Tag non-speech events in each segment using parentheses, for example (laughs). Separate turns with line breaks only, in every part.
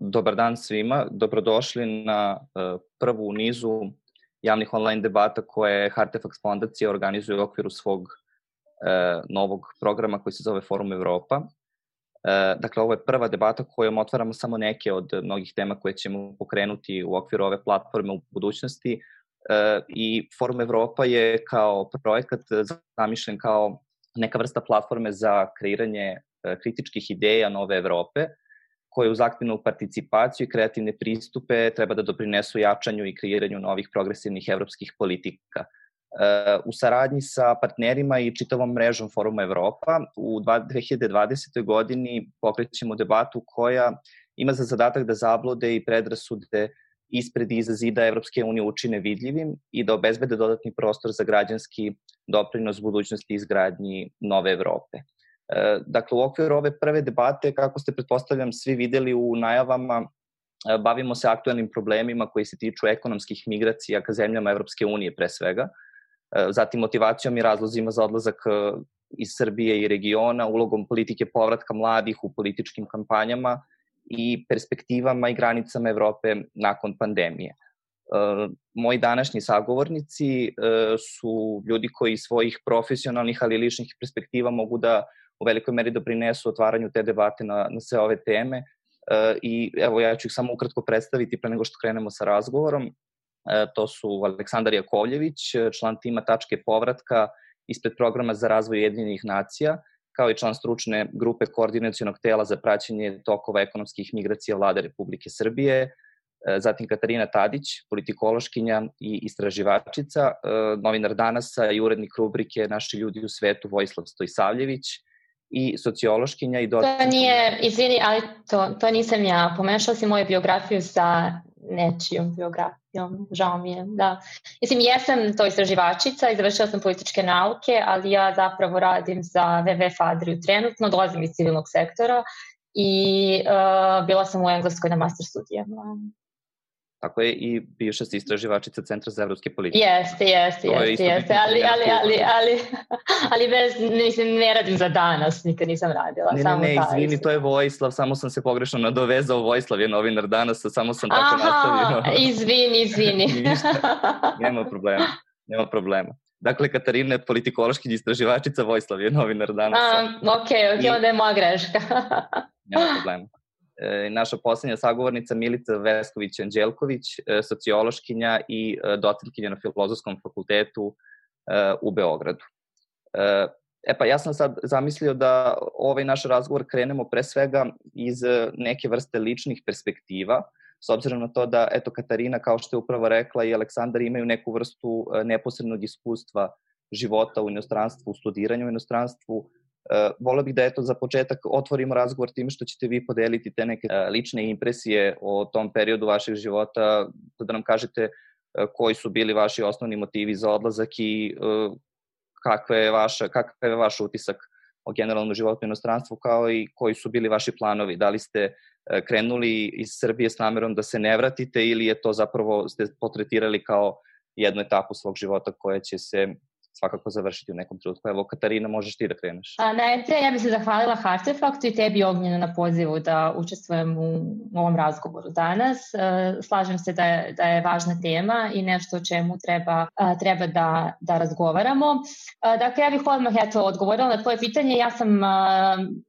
Dobar dan svima, dobrodošli na uh, prvu nizu javnih online debata koje Hartefax fondacija organizuje u okviru svog uh, novog programa koji se zove Forum Evropa. Uh, dakle, ovo je prva debata kojom otvaramo samo neke od mnogih tema koje ćemo pokrenuti u okviru ove platforme u budućnosti. I Forum Evropa je kao projekat zamišljen kao neka vrsta platforme za kreiranje kritičkih ideja nove Evrope, koje uz aktivnu participaciju i kreativne pristupe treba da doprinesu jačanju i kreiranju novih progresivnih evropskih politika. E, u saradnji sa partnerima i čitavom mrežom Foruma Evropa u 2020. godini pokrećemo debatu koja ima za zadatak da zablode i predrasude ispred i iza zida Evropske unije učine vidljivim i da obezbede dodatni prostor za građanski doprinos budućnosti izgradnji nove Evrope. E, dakle, u okviru ove prve debate, kako ste pretpostavljam svi videli u najavama, e, bavimo se aktuelnim problemima koji se tiču ekonomskih migracija ka zemljama Evropske unije pre svega, e, zatim motivacijom i razlozima za odlazak iz Srbije i regiona, ulogom politike povratka mladih u političkim kampanjama i perspektivama i granicama Evrope nakon pandemije. Moji današnji sagovornici su ljudi koji svojih profesionalnih ali ličnih perspektiva mogu da u velikoj meri doprinesu otvaranju te debate na, na sve ove teme. E, I evo ja ću ih samo ukratko predstaviti pre nego što krenemo sa razgovorom. E, to su Aleksandar Jakovljević, član tima Tačke povratka ispred programa za razvoj Jedinjenih nacija, kao i član stručne grupe koordinacijonog tela za praćenje tokova ekonomskih migracija vlade Republike Srbije, e, zatim Katarina Tadić, politikološkinja i istraživačica, e, novinar Danasa i urednik rubrike Naši ljudi u svetu Vojislav Stojsavljević, i sociološkinja i
docent. To nije, izvini, ali to, to nisam ja. Pomešala si moju biografiju sa nečijom biografijom, žao mi je, da. Mislim, jesam to istraživačica i završila sam političke nauke, ali ja zapravo radim za WWF Adriju trenutno, dolazim iz civilnog sektora i uh, bila sam u Engleskoj na master studijama.
Tako je i bivša si istraživačica Centra za evropske politike.
Jeste, jeste, jeste, jeste, ali, ali, ali, ali, (laughs) ali bez, mislim, ne radim za danas, nikad nisam radila.
Ne, samo ne, ne, izvini, to je Vojislav, samo sam se pogrešno nadovezao, Vojislav je novinar danas, samo sam tako Aha, nastavio.
izvini, izvini. (laughs)
nema problema, nema problema. Dakle, Katarina je politikološki istraživačica, Vojislav je novinar danas.
A, ok, ok, I... onda je moja greška.
nema problema. E, naša poslednja sagovornica Milica Vesković-Anđelković, e, sociološkinja i e, docentkinja na Filozofskom fakultetu u Beogradu. E pa ja sam sad zamislio da ovaj naš razgovor krenemo pre svega iz neke vrste ličnih perspektiva, s obzirom na to da, eto, Katarina, kao što je upravo rekla, i Aleksandar imaju neku vrstu neposrednog iskustva života u inostranstvu, u studiranju u inostranstvu, Uh, volio bih da eto za početak otvorimo razgovor tim što ćete vi podeliti te neke uh, lične impresije o tom periodu vašeg života, da nam kažete uh, koji su bili vaši osnovni motivi za odlazak i kakve je vaša, kakav je vaš utisak o generalnom životu u inostranstvu, kao i koji su bili vaši planovi. Da li ste krenuli iz Srbije s namerom da se ne vratite ili je to zapravo ste potretirali kao jednu etapu svog života koja će se svakako završiti u nekom trenutku. Evo, Katarina, možeš ti da kreneš.
A, najpre, ja bih se zahvalila Hartefaktu i tebi Ognjena na pozivu da učestvujem u, u ovom razgovoru danas. E, slažem se da je, da je važna tema i nešto o čemu treba, treba da, da razgovaramo. E, dakle, ja bih odmah eto, odgovorila na tvoje pitanje. Ja sam,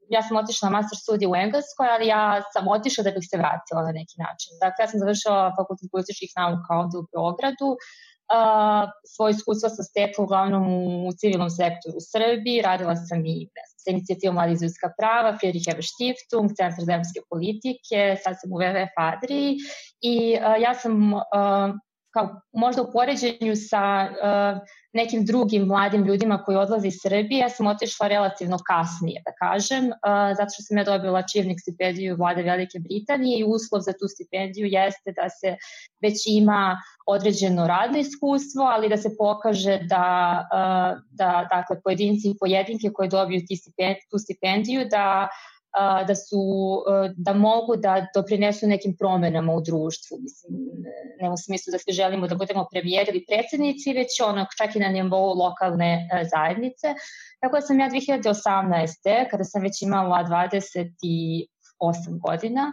ja sam otišla na master studiju u Engleskoj, ali ja sam otišla da bih se vratila na neki način. Dakle, ja sam završila fakultet političkih nauka ovde u Beogradu, Uh, svoje iskustva sam stekla uglavnom u civilnom sektoru u Srbiji, radila sam i sa inicijativom Mladi iz ljudska prava, Friedrich Ebert Stiftung, Centar za evropske politike, sad sam u WWF Adriji i uh, ja sam kao možda u poređenju sa uh, nekim drugim mladim ljudima koji odlaze iz Srbije, ja sam otišla relativno kasnije, da kažem, uh, zato što sam ja dobila čivnik stipendiju vlade Velike Britanije i uslov za tu stipendiju jeste da se već ima određeno radno iskustvo, ali da se pokaže da, uh, da dakle, pojedinci i pojedinke koji dobiju tu stipendiju, da da su da mogu da doprinesu nekim promenama u društvu mislim ne u smislu da se želimo da budemo premijeri ili predsednici već ono čak i na nivou lokalne zajednice tako da sam ja 2018. kada sam već imala 20 i 8 godina,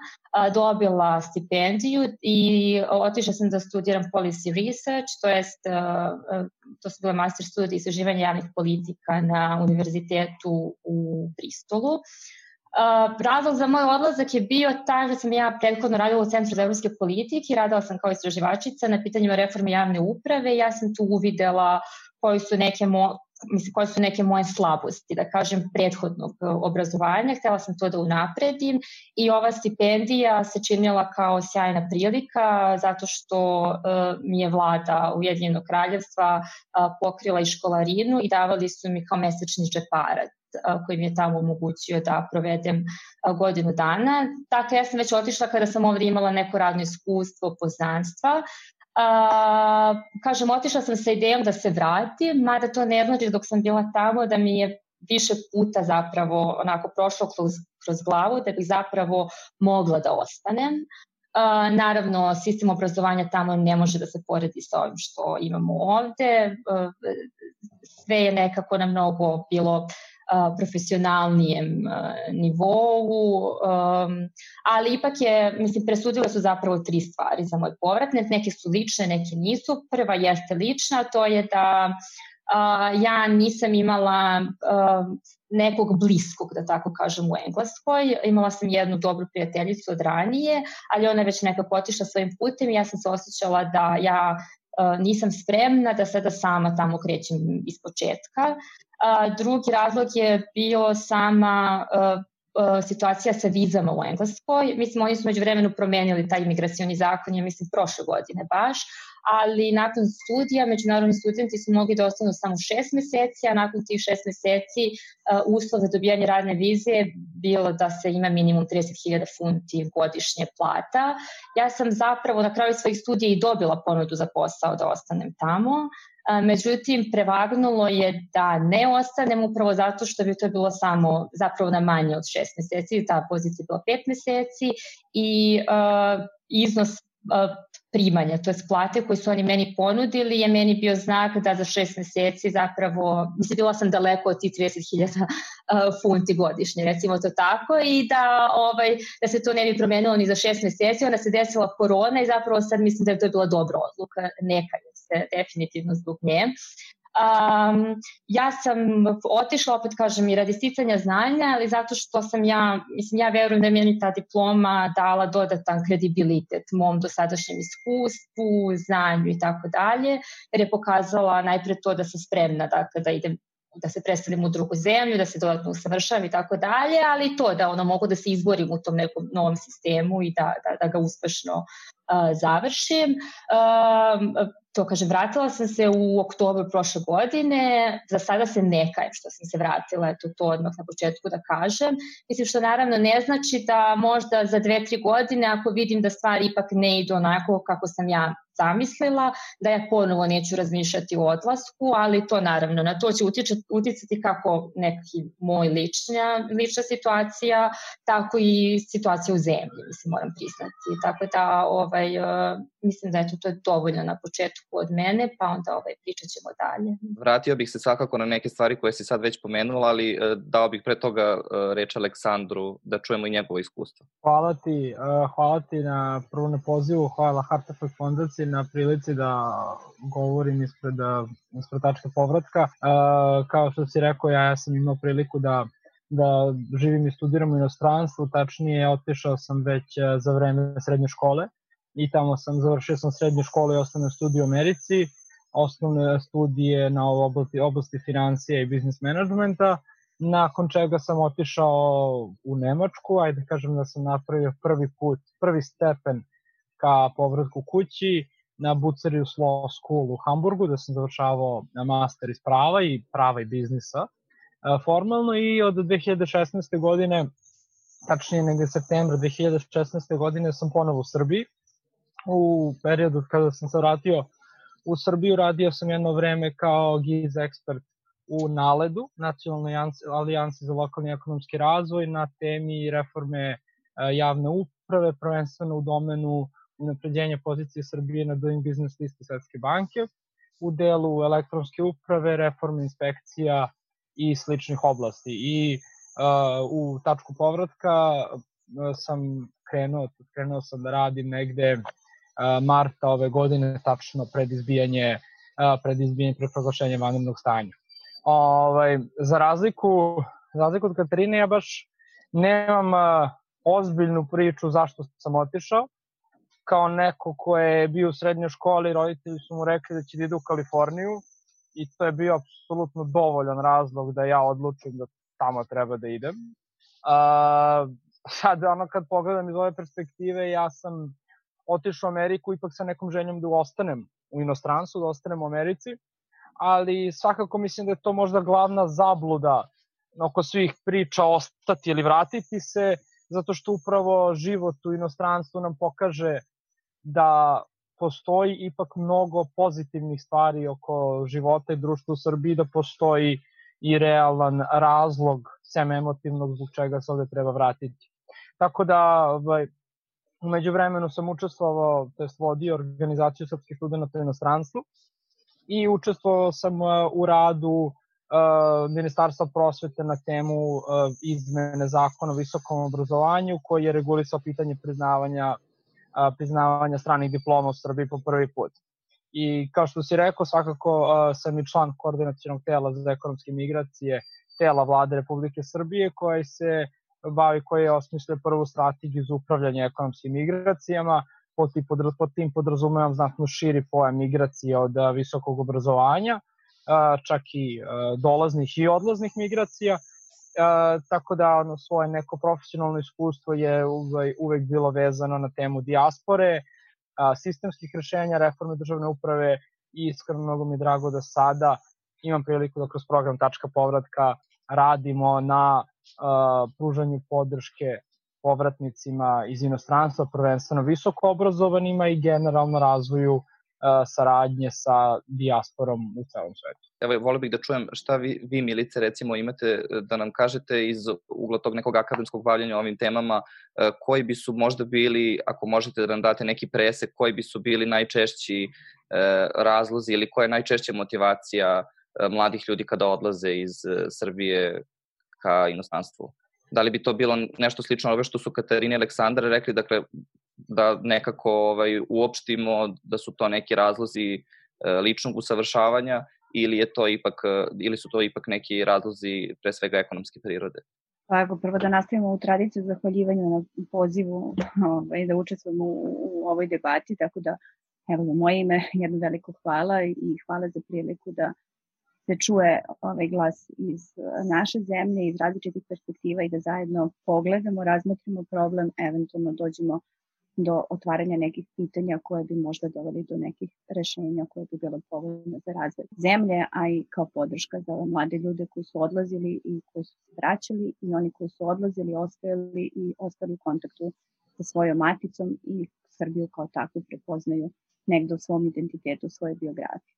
dobila stipendiju i otišla sam da studiram policy research, to jest to su bile master studije istraživanja javnih politika na univerzitetu u Bristolu. Uh, razlog za moj odlazak je bio taj da sam ja prethodno radila u Centru za evropske politike radila sam kao istraživačica na pitanjima reforme javne uprave. Ja sam tu uvidela koji su neke mo mislim, koje su neke moje slabosti, da kažem, prethodnog obrazovanja. Htela sam to da unapredim i ova stipendija se činila kao sjajna prilika zato što uh, mi je vlada Ujedinjenog kraljevstva uh, pokrila i školarinu i davali su mi kao mesečni džeparac koji mi je tamo omogućio da provedem godinu dana. Dakle, ja sam već otišla kada sam ovde imala neko radno iskustvo, poznanstva. A, kažem, otišla sam sa idejom da se vratim, mada to ne znači dok sam bila tamo da mi je više puta zapravo onako prošlo kroz, kroz glavu da bih zapravo mogla da ostanem. Uh, naravno, sistem obrazovanja tamo ne može da se poredi sa ovim što imamo ovde. Uh, sve je nekako na mnogo bilo profesionalnijem nivou, ali ipak je, mislim, presudile su zapravo tri stvari za moj povratnet, neke su lične, neke nisu. Prva jeste lična, to je da ja nisam imala nekog bliskog, da tako kažem, u Engleskoj. Imala sam jednu dobru prijateljicu od ranije, ali ona je već nekako otišla svojim putem i ja sam se osjećala da ja nisam spremna da sada sama tamo krećem iz početka. Drugi razlog je bio sama situacija sa vizama u Engleskoj. Mislim, oni su među vremenu promenili taj imigracioni zakon, ja mislim, prošle godine baš, ali nakon studija međunarodni studenti su mogli da ostanu samo šest meseci, a nakon tih šest meseci uh, uslov za dobijanje radne vize je bilo da se ima minimum 30.000 funti godišnje plata. Ja sam zapravo na kraju svojih studija i dobila ponudu za posao da ostanem tamo, Međutim, prevagnulo je da ne ostanem upravo zato što bi to bilo samo zapravo na manje od šest meseci, ta pozicija je bila pet meseci i uh, iznos uh, primanja, to je plate koje su oni meni ponudili je meni bio znak da za šest meseci zapravo, mislim, bila sam daleko od tih 30.000 funti godišnje, recimo to tako, i da, ovaj, da se to ne bi promenilo ni za šest meseci, onda se desila korona i zapravo sad mislim da je to bila dobra odluka, neka je definitivno zbog nje. Um, ja sam otišla, opet kažem, i radi sticanja znanja, ali zato što sam ja, mislim, ja verujem da je meni ta diploma dala dodatan kredibilitet mom dosadašnjem iskustvu, znanju i tako dalje, jer je pokazala najpre to da sam spremna dakle, da idem da se predstavim u drugu zemlju, da se dodatno usavršavam i tako dalje, ali to da ono mogu da se izborim u tom nekom novom sistemu i da, da, da ga uspešno uh, završim. Uh, to kažem, vratila sam se u oktobru prošle godine, za sada se ne kajem što sam se vratila, eto to odmah na početku da kažem. Mislim što naravno ne znači da možda za dve, tri godine ako vidim da stvari ipak ne idu onako kako sam ja zamislila, da ja ponovo neću razmišljati o odlasku, ali to naravno, na to će utičati, uticati kako neki moj lična, lična situacija, tako i situacija u zemlji, mislim, moram priznati. Tako da, ovaj, uh, mislim da eto, to je dovoljno na početku od mene, pa onda ovaj, pričat ćemo dalje.
Vratio bih se svakako na neke stvari koje si sad već pomenula, ali uh, dao bih pre toga uh, reč Aleksandru da čujemo i njegovo iskustvo.
Hvala ti, hvala ti na prvo na pozivu, hvala Hartefak fondaciji na prilici da govorim ispred, ispred povratka. Uh, kao što si rekao, ja, ja sam imao priliku da da živim i studiram u inostranstvu, tačnije otišao sam već e, za vreme srednje škole i tamo sam završio sam srednju školu i osnovne studije u Americi, osnovne studije na oblasti, oblasti financija i biznis menadžmenta, nakon čega sam otišao u Nemačku, ajde kažem da sam napravio prvi put, prvi stepen ka povratku kući na Bucerius Law School u Hamburgu, da sam završavao master iz prava i prava i biznisa e, formalno i od 2016. godine, tačnije negde septembra 2016. godine sam ponovo u Srbiji. U periodu kada sam se vratio u Srbiju radio sam jedno vreme kao GIZ ekspert u NALED-u, Nacionalnoj alijansi za lokalni ekonomski razvoj, na temi reforme e, javne uprave, prvenstveno u domenu unapređenja pozicije Srbije na Doing Business listi Svetske banke u delu elektronske uprave, reforme inspekcija i sličnih oblasti. I uh, u tačku povratka sam krenuo, krenuo sam da radim negde marta ove godine, tačno pred izbijanje, pred izbijanje pred proglašenje vanrednog stanja. Ovaj, za razliku, za razliku od Katarine, ja baš nemam ozbiljnu priču zašto sam otišao. Kao neko ko je bio u srednjoj školi, roditelji su mu rekli da će da ide u Kaliforniju i to je bio apsolutno dovoljan razlog da ja odlučim da tamo treba da idem. Uh, sad, ono, kad pogledam iz ove perspektive, ja sam otišao u Ameriku ipak sa nekom željom da ostanem u inostranstvu, da ostanem u Americi, ali svakako mislim da je to možda glavna zabluda oko svih priča ostati ili vratiti se, zato što upravo život u inostranstvu nam pokaže da postoji ipak mnogo pozitivnih stvari oko života i društva u Srbiji, da postoji i realan razlog sem emotivnog zbog čega se ovde treba vratiti. Tako da, ovaj, umeđu vremenu sam učestvovao, to je vodio organizaciju srpskih studenta u inostranstvu i učestvovao sam uh, u radu uh, Ministarstva prosvete na temu uh, izmene zakona o visokom obrazovanju koji je regulisao pitanje priznavanja priznavanja stranih diploma u Srbiji po prvi put. I kao što si rekao, svakako sam i član koordinacijonog tela za ekonomske migracije tela vlade Republike Srbije koji se bavi, koji je osmislio prvu strategiju za upravljanje ekonomskim migracijama, pod pod tim podrazumevam znatno širi pojam migracije od visokog obrazovanja, čak i dolaznih i odlaznih migracija, tako da ono, svoje neko profesionalno iskustvo je uvek, uvek bilo vezano na temu dijaspore, sistemskih rešenja, reforme državne uprave i iskreno mnogo mi je drago da sada imam priliku da kroz program Tačka povratka radimo na uh, pružanju podrške povratnicima iz inostranstva, prvenstveno visoko obrazovanima i generalno razvoju saradnje sa dijasporom u celom svetu.
Evo, volio bih da čujem šta vi, vi Milice, recimo, imate da nam kažete iz ugla tog nekog akademskog bavljanja ovim temama, koji bi su možda bili, ako možete da nam date neki presek, koji bi su bili najčešći razlozi ili koja je najčešća motivacija mladih ljudi kada odlaze iz Srbije ka inostranstvu. Da li bi to bilo nešto slično ove što su Katarina i Aleksandra rekli, dakle, da nekako ovaj, uopštimo da su to neki razlozi e, ličnog usavršavanja ili je to ipak ili su to ipak neki razlozi pre svega ekonomske prirode?
Pa evo, prvo da nastavimo u tradiciju zahvaljivanju na pozivu ovaj, da učestvujemo u, u ovoj debati, tako da evo za moje ime jedno veliko hvala i hvala za priliku da se čuje ovaj glas iz eh, naše zemlje, iz različitih perspektiva i da zajedno pogledamo, razmotrimo problem, eventualno dođemo do otvaranja nekih pitanja koje bi možda doveli do nekih rešenja koje bi bilo povoljno za razvoj zemlje, a i kao podrška za ove mlade ljude koji su odlazili i koji su se vraćali i oni koji su odlazili, ostajali i ostali u kontaktu sa svojom maticom i Srbiju kao takvu prepoznaju negde u svom identitetu, u svojoj biografiji.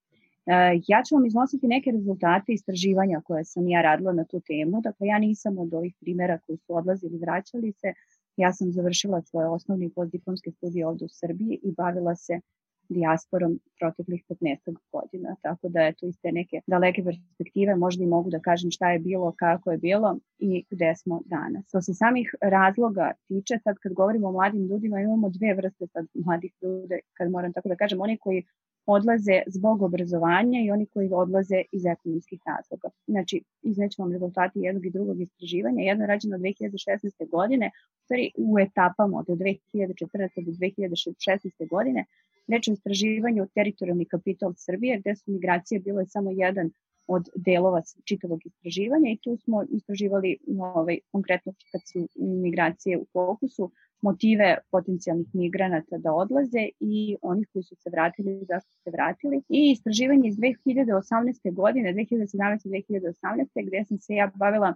E, ja ću vam iznositi neke rezultate istraživanja koje sam ja radila na tu temu. Dakle, ja nisam od ovih primera koji su odlazili, vraćali se. Ja sam završila svoje osnovne i postdiplomske studije ovde u Srbiji i bavila se dijasporom proteklih 15 godina. Tako da je to iz te neke daleke perspektive možda i mogu da kažem šta je bilo, kako je bilo i gde smo danas. Što se samih razloga tiče, sad kad govorimo o mladim ljudima, imamo dve vrste sad mladih ljude, kad moram tako da kažem, oni koji odlaze zbog obrazovanja i oni koji odlaze iz ekonomskih razloga. Znači, izneću vam rezultati jednog i drugog istraživanja. Jedno je rađeno 2016. godine, u stvari u etapama od 2014. do 2016. godine. Reč o istraživanju teritorijalni kapital Srbije, gde su migracije bile samo jedan od delova čitavog istraživanja i tu smo istraživali ovaj, konkretno kad su migracije u fokusu, motive potencijalnih migranata da odlaze i onih koji su se vratili, zašto su se vratili. I istraživanje iz 2018. godine, 2017-2018. gde sam se ja bavila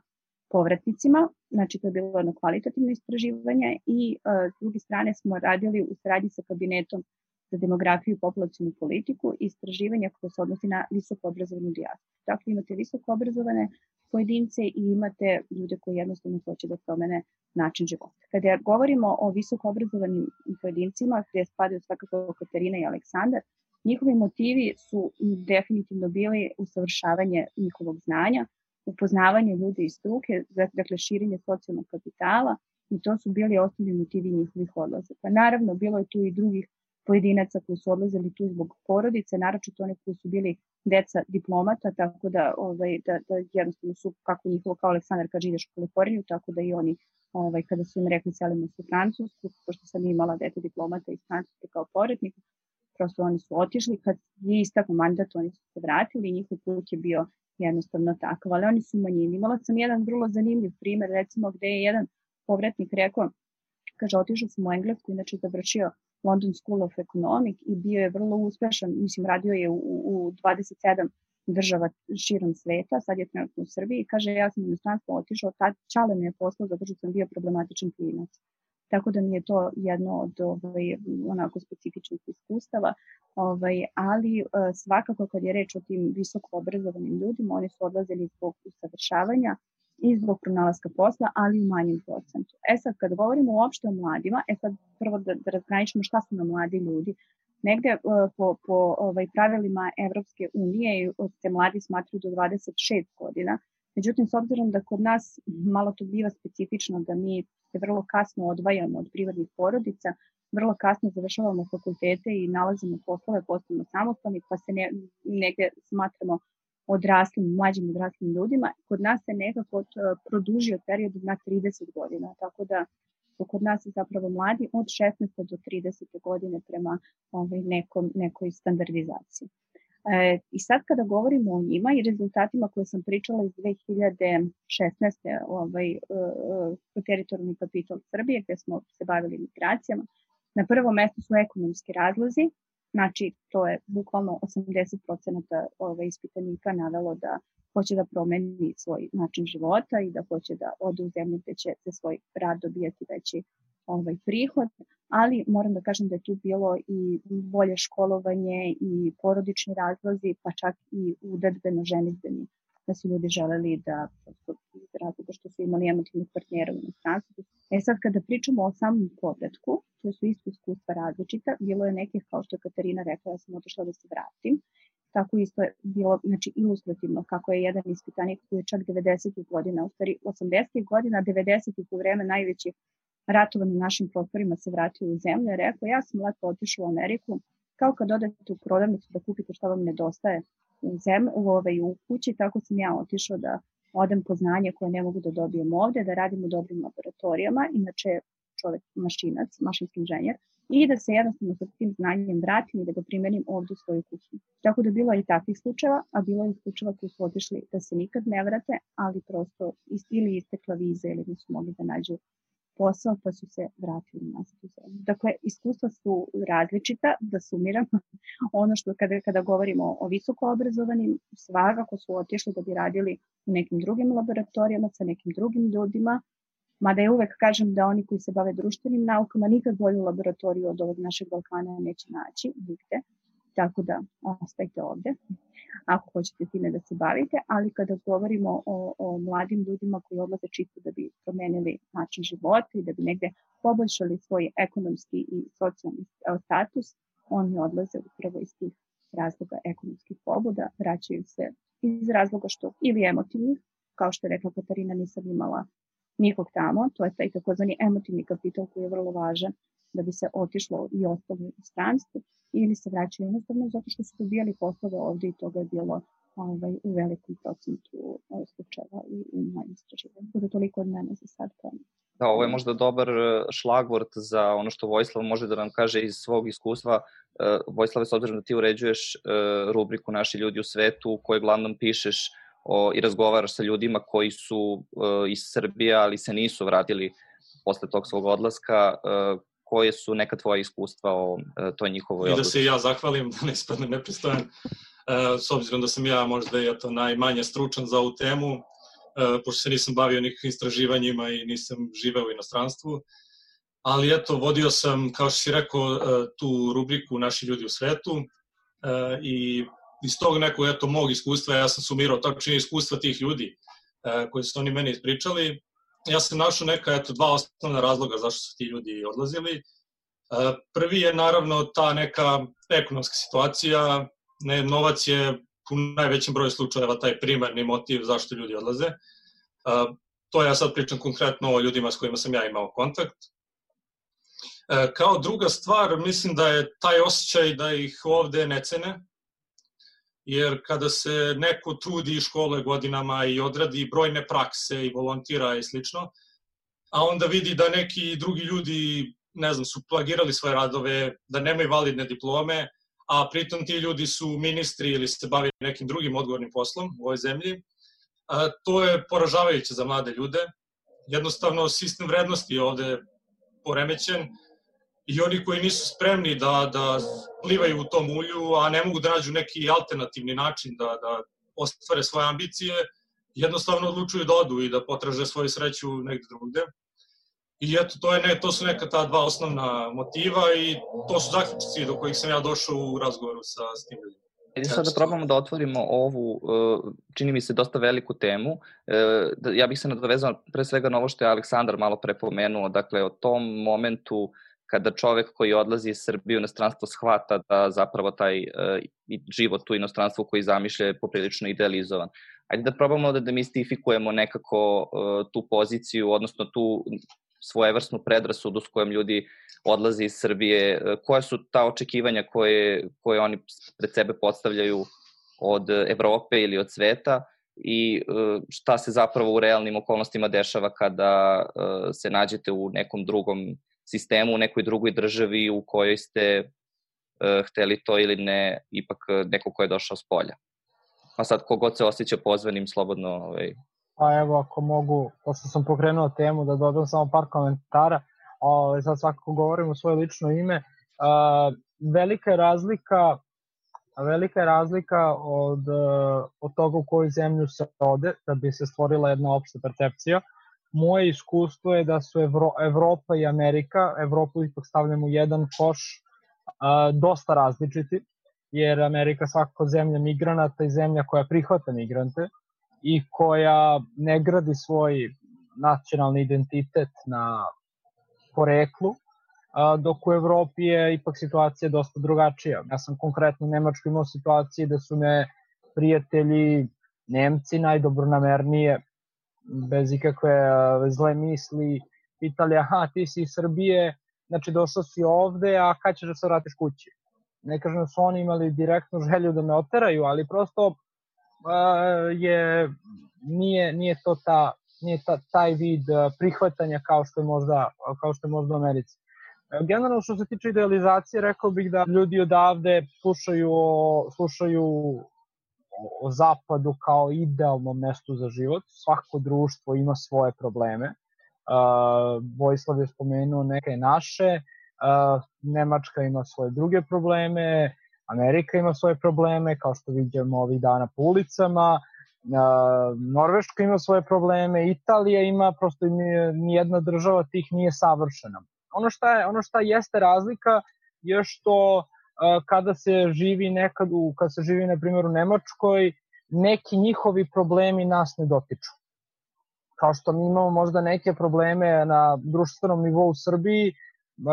povratnicima, znači to je bilo jedno kvalitativno istraživanje i uh, s druge strane smo radili u saradnji sa kabinetom za demografiju i populacijnu politiku i istraživanja koje se odnosi na visoko obrazovanu dijasporu. Dakle, imate visoko obrazovane pojedince i imate ljude koji jednostavno hoće da promene način života. Kada govorimo o visoko obrazovanim pojedincima, gde spadaju svakako Katarina i Aleksandar, njihovi motivi su definitivno bili usavršavanje njihovog znanja, upoznavanje ljudi iz struke, dakle širenje socijalnog kapitala i to su bili osnovni motivi njihovih odlazaka. Naravno, bilo je tu i drugih pojedinaca koji su odlazili tu zbog porodice, naročito oni koji su bili deca diplomata, tako da, ovaj, da, da jednostavno su, kako njihovo, kao Aleksandar kaže, ideš u Kaliforniju, tako da i oni, ovaj, kada su im rekli selimo se u Francusku, pošto sam imala dete diplomata iz Francuske kao porednik, prosto oni su otišli, kad je istakao mandat, oni su se vratili i njihov put je bio jednostavno takav, ali oni su manjini. Imala sam jedan vrlo zanimljiv primer, recimo gde je jedan povratnik rekao, kaže, otišao sam u Englesku, inače završio London School of Economic i bio je vrlo uspešan, mislim radio je u, u 27 država širom sveta, sad je trenutno u Srbiji, kaže ja sam u inostranstvo otišao, tad čale me je poslao zato što sam bio problematičan klinac. Tako da mi je to jedno od ovaj, onako specifičnih iskustava, ovaj, ali svakako kad je reč o tim visoko obrazovanim ljudima, oni su odlazili zbog usavršavanja, i zbog pronalaska posla, ali u manjem procentu. E sad, kad govorimo uopšte o mladima, e sad prvo da, da razgraničimo šta su na mladi ljudi. Negde uh, po, po ovaj, pravilima Evropske unije se mladi smatruju do 26 godina, međutim, s obzirom da kod nas malo to biva specifično da mi se vrlo kasno odvajamo od privatnih porodica, vrlo kasno završavamo fakultete i nalazimo poslove, posebno samostalni, pa se ne, negde smatramo odraslim, mlađim odraslim ljudima. Kod nas se nekako produžio period na 30 godina, tako da su kod nas zapravo mladi od 16. do 30. godine prema ovaj, nekom, nekoj standardizaciji. E, I sad kada govorimo o njima i rezultatima koje sam pričala iz 2016. Ovaj, uh, teritorijalni kapital Srbije gde smo se bavili migracijama, na prvo mesto su ekonomski razlozi, Znači, to je bukvalno 80% ove ispitanika navelo da hoće da promeni svoj način života i da hoće da ode u zemlju gde će za svoj rad dobijati veći ovaj prihod, ali moram da kažem da je tu bilo i bolje školovanje i porodični razlozi, pa čak i udadbeno ženitbeni da su ljudi želeli da razloga što su imali emotivnih partnera u inostranstvu. E sad kada pričamo o samom povratku, to su isto iskustva različita, bilo je nekih kao što je Katarina rekla, ja sam otišla da se vratim, tako isto je bilo znači, ilustrativno kako je jedan ispitanik koji je čak 90. godina, u stvari 80. godina, 90. u vreme najvećih ratova na našim prostorima se vratio u zemlju i rekao ja sam lepo otišao u Ameriku, kao kad odete u prodavnicu da kupite šta vam nedostaje u, zem, ovaj, u kući, tako sam ja otišao da odem po znanje koje ne mogu da dobijem ovde, da radim u dobrim laboratorijama, inače čovek mašinac, mašinski inženjer, i da se jednostavno sa tim znanjem vratim i da ga primenim ovde u svoju kuću. Tako da bilo je i takvih slučajeva, a bilo je i slučajeva koji su otišli da se nikad ne vrate, ali prosto ili istekla viza ili nisu mogli da nađu posao pa su se vratili na u zemlju. Dakle, iskustva su različita, da sumiram. (laughs) ono što kada, kada govorimo o visoko obrazovanim, svakako su otišli da bi radili u nekim drugim laboratorijama sa nekim drugim ljudima, mada ja uvek kažem da oni koji se bave društvenim naukama nikad bolju laboratoriju od ovog našeg Balkana neće naći, nigde, tako da ostajte ovde ako hoćete time da se bavite, ali kada govorimo o, o mladim ljudima koji odlaze čisto da bi promenili način života i da bi negde poboljšali svoj ekonomski i socijalni status, oni odlaze upravo iz tih razloga ekonomskih pobuda, vraćaju se iz razloga što ili emotivnih, kao što je rekla Katarina, nisam imala nikog tamo, to je taj takozvani emotivni kapital koji je vrlo važan da bi se otišlo i ostalo u stranstvu ili se vraćaju jednostavno zato što su dobijali poslove ovde i toga je bilo ovaj, u velikom procentu ovaj, slučajeva i u mojim istraživanju. Bude toliko od mene za sad. Pa...
Da, ovo je možda dobar e, šlagvort za ono što Vojslav može da nam kaže iz svog iskustva. E, Vojslave, s obzirom da ti uređuješ e, rubriku Naši ljudi u svetu, u kojoj glavnom pišeš o, i razgovaraš sa ljudima koji su iz Srbije, ali se nisu vratili posle tog svog odlaska, koje su neka tvoja iskustva o e, toj njihovoj?
I da se ja zahvalim, (laughs) da ne ispadne nepristojan, e, s obzirom da sam ja možda i to najmanje stručan za ovu temu, e, pošto se nisam bavio nikakvim istraživanjima i nisam živeo u inostranstvu, ali eto, vodio sam, kao što si rekao, tu rubriku Naši ljudi u svetu i iz tog nekog eto, mog iskustva ja sam sumirao tačno iskustva tih ljudi koji su oni meni ispričali ja sam našao neka, eto, dva osnovna razloga zašto su ti ljudi odlazili. E, prvi je naravno ta neka ekonomska situacija, ne, novac je u najvećem broju slučajeva taj primarni motiv zašto ljudi odlaze. E, to ja sad pričam konkretno o ljudima s kojima sam ja imao kontakt. E, kao druga stvar, mislim da je taj osjećaj da ih ovde ne cene, jer kada se neko trudi i škole godinama i odradi brojne prakse i volontira i slično, a onda vidi da neki drugi ljudi, ne znam, su plagirali svoje radove, da nemaju validne diplome, a pritom ti ljudi su ministri ili se bavi nekim drugim odgovornim poslom u ovoj zemlji, a, to je poražavajuće za mlade ljude. Jednostavno, sistem vrednosti je ovde poremećen i oni koji nisu spremni da, da plivaju u tom ulju, a ne mogu da nađu neki alternativni način da, da ostvare svoje ambicije, jednostavno odlučuju da odu i da potraže svoju sreću negde drugde. I eto, to, je ne, to su neka ta dva osnovna motiva i to su zaključici do kojih sam ja došao u razgovoru sa, s tim ljudima.
Ajde sad da probamo da otvorimo ovu, e, čini mi se, dosta veliku temu. E, da, ja bih se nadovezao pre svega na ovo što je Aleksandar malo prepomenuo, dakle o tom momentu kada čovek koji odlazi iz Srbije u inostranstvo shvata da zapravo taj e, život u inostranstvu koji zamišlja je poprilično idealizovan. Ajde da probamo da demistifikujemo nekako tu poziciju, odnosno tu svojevrsnu predrasudu s kojom ljudi odlaze iz Srbije, e, koje su ta očekivanja koje, koje oni pred sebe postavljaju od Evrope ili od sveta i šta se zapravo u realnim okolnostima dešava kada se nađete u nekom drugom sistemu, u nekoj drugoj državi u kojoj ste hteli to ili ne, ipak neko ko je došao s polja. Pa sad, kogod se osjeća pozvanim, slobodno ovaj,
Pa evo, ako mogu, pošto sam pokrenuo temu, da dodam samo par komentara, o, sad svakako govorim u svoje lično ime, a, velika je razlika velika je razlika od, od toga u koju zemlju se ode, da bi se stvorila jedna opšta percepcija. Moje iskustvo je da su Evro, Evropa i Amerika, Evropu ipak stavljamo u jedan koš, a, dosta različiti, jer Amerika svakako zemlja migranata i zemlja koja prihvata migrante, i koja ne gradi svoj nacionalni identitet na poreklu, dok u Evropi je ipak situacija dosta drugačija. Ja sam konkretno u Nemačkoj imao situacije da su me prijatelji Nemci najdobronamernije, bez ikakve zle misli, pitali, aha, ti si iz Srbije, znači došao si ovde, a kad ćeš da se vratiš kući? Ne kažem da su oni imali direktnu želju da me oteraju, ali prosto je nije nije to ta nije ta, taj vid prihvatanja kao što je možda kao što je možda u Americi. Generalno što se tiče idealizacije, rekao bih da ljudi odavde slušaju slušaju o zapadu kao idealnom mestu za život. Svako društvo ima svoje probleme. Uh, Vojislav je spomenuo neke naše, uh, Nemačka ima svoje druge probleme, Amerika ima svoje probleme, kao što vidimo ovih dana po ulicama, Norveška ima svoje probleme, Italija ima, prosto ni jedna država tih nije savršena. Ono šta, je, ono šta jeste razlika je što kada se živi nekad, u, kada se živi na primjer u Nemačkoj, neki njihovi problemi nas ne dotiču. Kao što mi imamo možda neke probleme na društvenom nivou u Srbiji,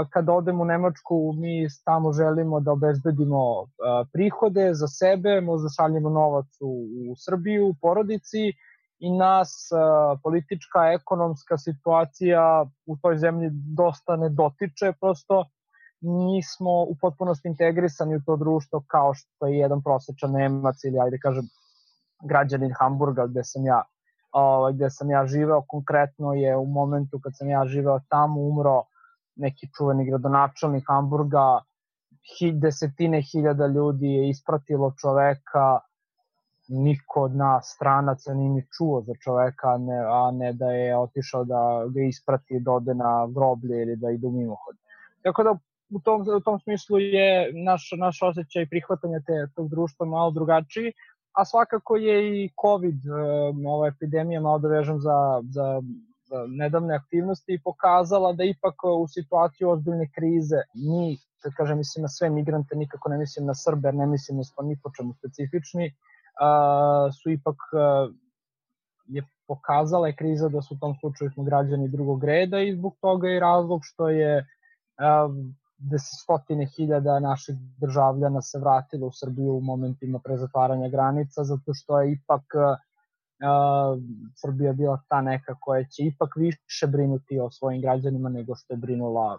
kada odemo u Nemačku, mi tamo želimo da obezbedimo prihode za sebe, možda šaljemo novac u, u Srbiju, u porodici i nas politička, ekonomska situacija u toj zemlji dosta ne dotiče, prosto nismo u potpunosti integrisani u to društvo kao što je jedan prosečan Nemac ili ajde kažem građanin Hamburga gde sam ja ovaj, gde sam ja živeo. Konkretno je u momentu kad sam ja živeo tamo umro neki čuveni gradonačelnik Hamburga, hi, desetine hiljada ljudi je ispratilo čoveka, niko od nas stranaca nije ni čuo za čoveka, ne, a ne da je otišao da ga isprati da ode na groblje ili da ide u mimohod. Tako da u tom, u tom smislu je naš, naš osjećaj prihvatanja te, tog društva malo drugačiji, a svakako je i COVID, ova epidemija, malo da vežem za, za nedavne aktivnosti i pokazala da ipak e, u situaciji ozbiljne krize mi, kad kažem, mislim na sve migrante, nikako ne mislim na Srbe, ne mislim na smo ni po čemu specifični, su ipak e, je pokazala je kriza da su u tom slučaju smo građani drugog reda i zbog toga je razlog što je da se stotine hiljada naših državljana se vratilo u Srbiju u momentima prezatvaranja granica, zato što je ipak uh, Srbija bila ta neka koja će ipak više brinuti o svojim građanima nego što je brinula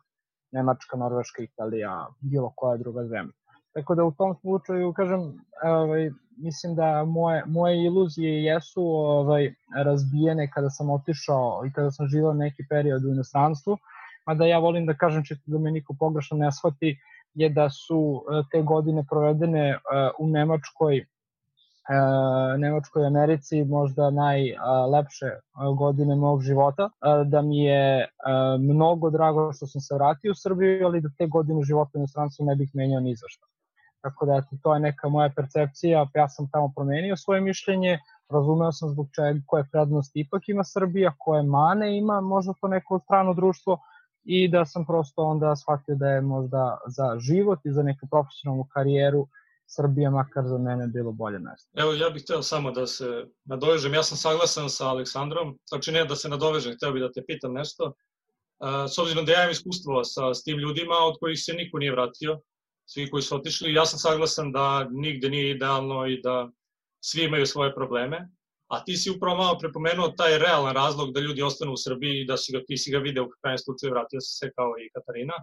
Nemačka, Norveška, Italija, bilo koja druga zemlja. Tako da u tom slučaju, kažem, ovaj, mislim da moje, moje iluzije jesu ovaj, razbijene kada sam otišao i kada sam živao neki period u inostranstvu, mada ja volim da kažem, čisto da me niko pogrešno ne shvati, je da su eh, te godine provedene eh, u Nemačkoj E, Nemačkoj Americi možda najlepše godine mog života, e, da mi je e, mnogo drago što sam se vratio u Srbiju, ali da te godine života u inostranstvu ne bih menjao ni zašto. Tako da eto, to je neka moja percepcija, ja sam tamo promenio svoje mišljenje, razumeo sam zbog čega koje prednosti ipak ima Srbija, koje mane ima možda to neko strano društvo i da sam prosto onda shvatio da je možda za život i za neku profesionalnu karijeru Srbija makar za mene bilo bolje mesto.
Evo, ja bih hteo samo da se nadovežem. Ja sam saglasan sa Aleksandrom, znači ne da se nadovežem, hteo bih da te pitam nešto. S obzirom da ja imam iskustvo sa, s tim ljudima od kojih se niko nije vratio, svi koji su otišli, ja sam saglasan da nigde nije idealno i da svi imaju svoje probleme, a ti si upravo malo prepomenuo taj realan razlog da ljudi ostanu u Srbiji i da si ga, ti si ga video u krajem slučaju, vratio se kao i Katarina.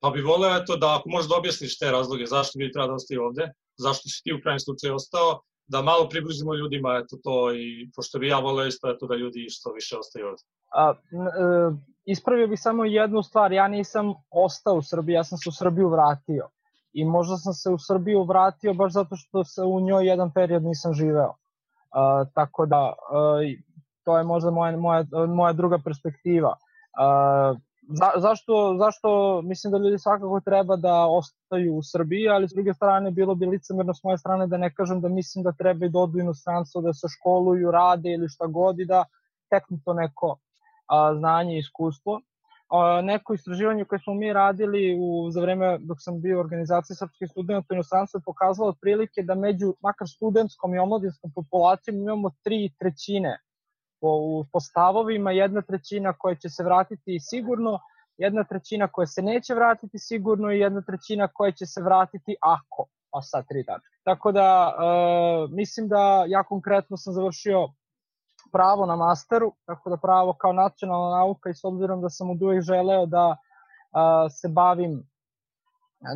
Pa bi voleo eto da ako možeš da objasniš te razloge zašto bi treba da ostaje ovde, zašto si ti u krajem slučaju ostao, da malo približimo ljudima eto to i pošto bi ja voleo isto eto da ljudi što više ostaju ovde. A,
e, ispravio bih samo jednu stvar, ja nisam ostao u Srbiji, ja sam se u Srbiju vratio. I možda sam se u Srbiju vratio baš zato što se u njoj jedan period nisam živeo. A, tako da, e, to je možda moja, moja, moja druga perspektiva. A, za, zašto, zašto mislim da ljudi svakako treba da ostaju u Srbiji, ali s druge strane bilo bi licemerno s moje strane da ne kažem da mislim da treba i da odu inostranstvo, da se školuju, rade ili šta god i da teknu to neko a, znanje i iskustvo. Neko istraživanje koje smo mi radili u, za vreme dok sam bio u organizaciji srpskih studenta u inostranstvu je pokazalo otprilike da među makar studentskom i omladinskom populacijom imamo tri trećine po, po stavovima, jedna trećina koja će se vratiti sigurno, jedna trećina koja se neće vratiti sigurno i jedna trećina koja će se vratiti ako, a sad tri tačke. Tako da, e, mislim da ja konkretno sam završio pravo na masteru, tako da pravo kao nacionalna nauka i s obzirom da sam od uvek želeo da e, se bavim,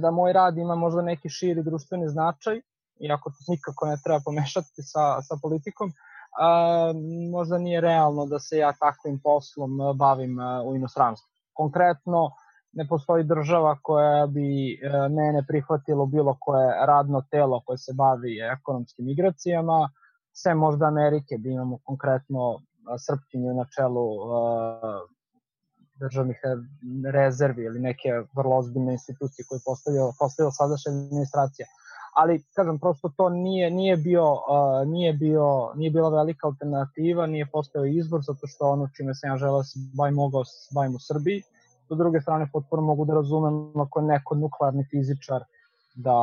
da moj rad ima možda neki širi društveni značaj, iako to nikako ne treba pomešati sa, sa politikom, a, možda nije realno da se ja takvim poslom bavim u inostranstvu. Konkretno, ne postoji država koja bi mene prihvatilo bilo koje radno telo koje se bavi ekonomskim migracijama, sve možda Amerike, bi imamo konkretno Srpkinju na čelu državnih rezervi ili neke vrlo ozbiljne institucije koje postavila, postavila sadašnja administracija ali kažem prosto to nije nije bio uh, nije bio nije bila velika alternativa, nije postao izbor zato što ono čime se ja želeo da se bavim mogao da se bavim u Srbiji. Do druge strane potpuno mogu da razumem ako neko nuklearni fizičar da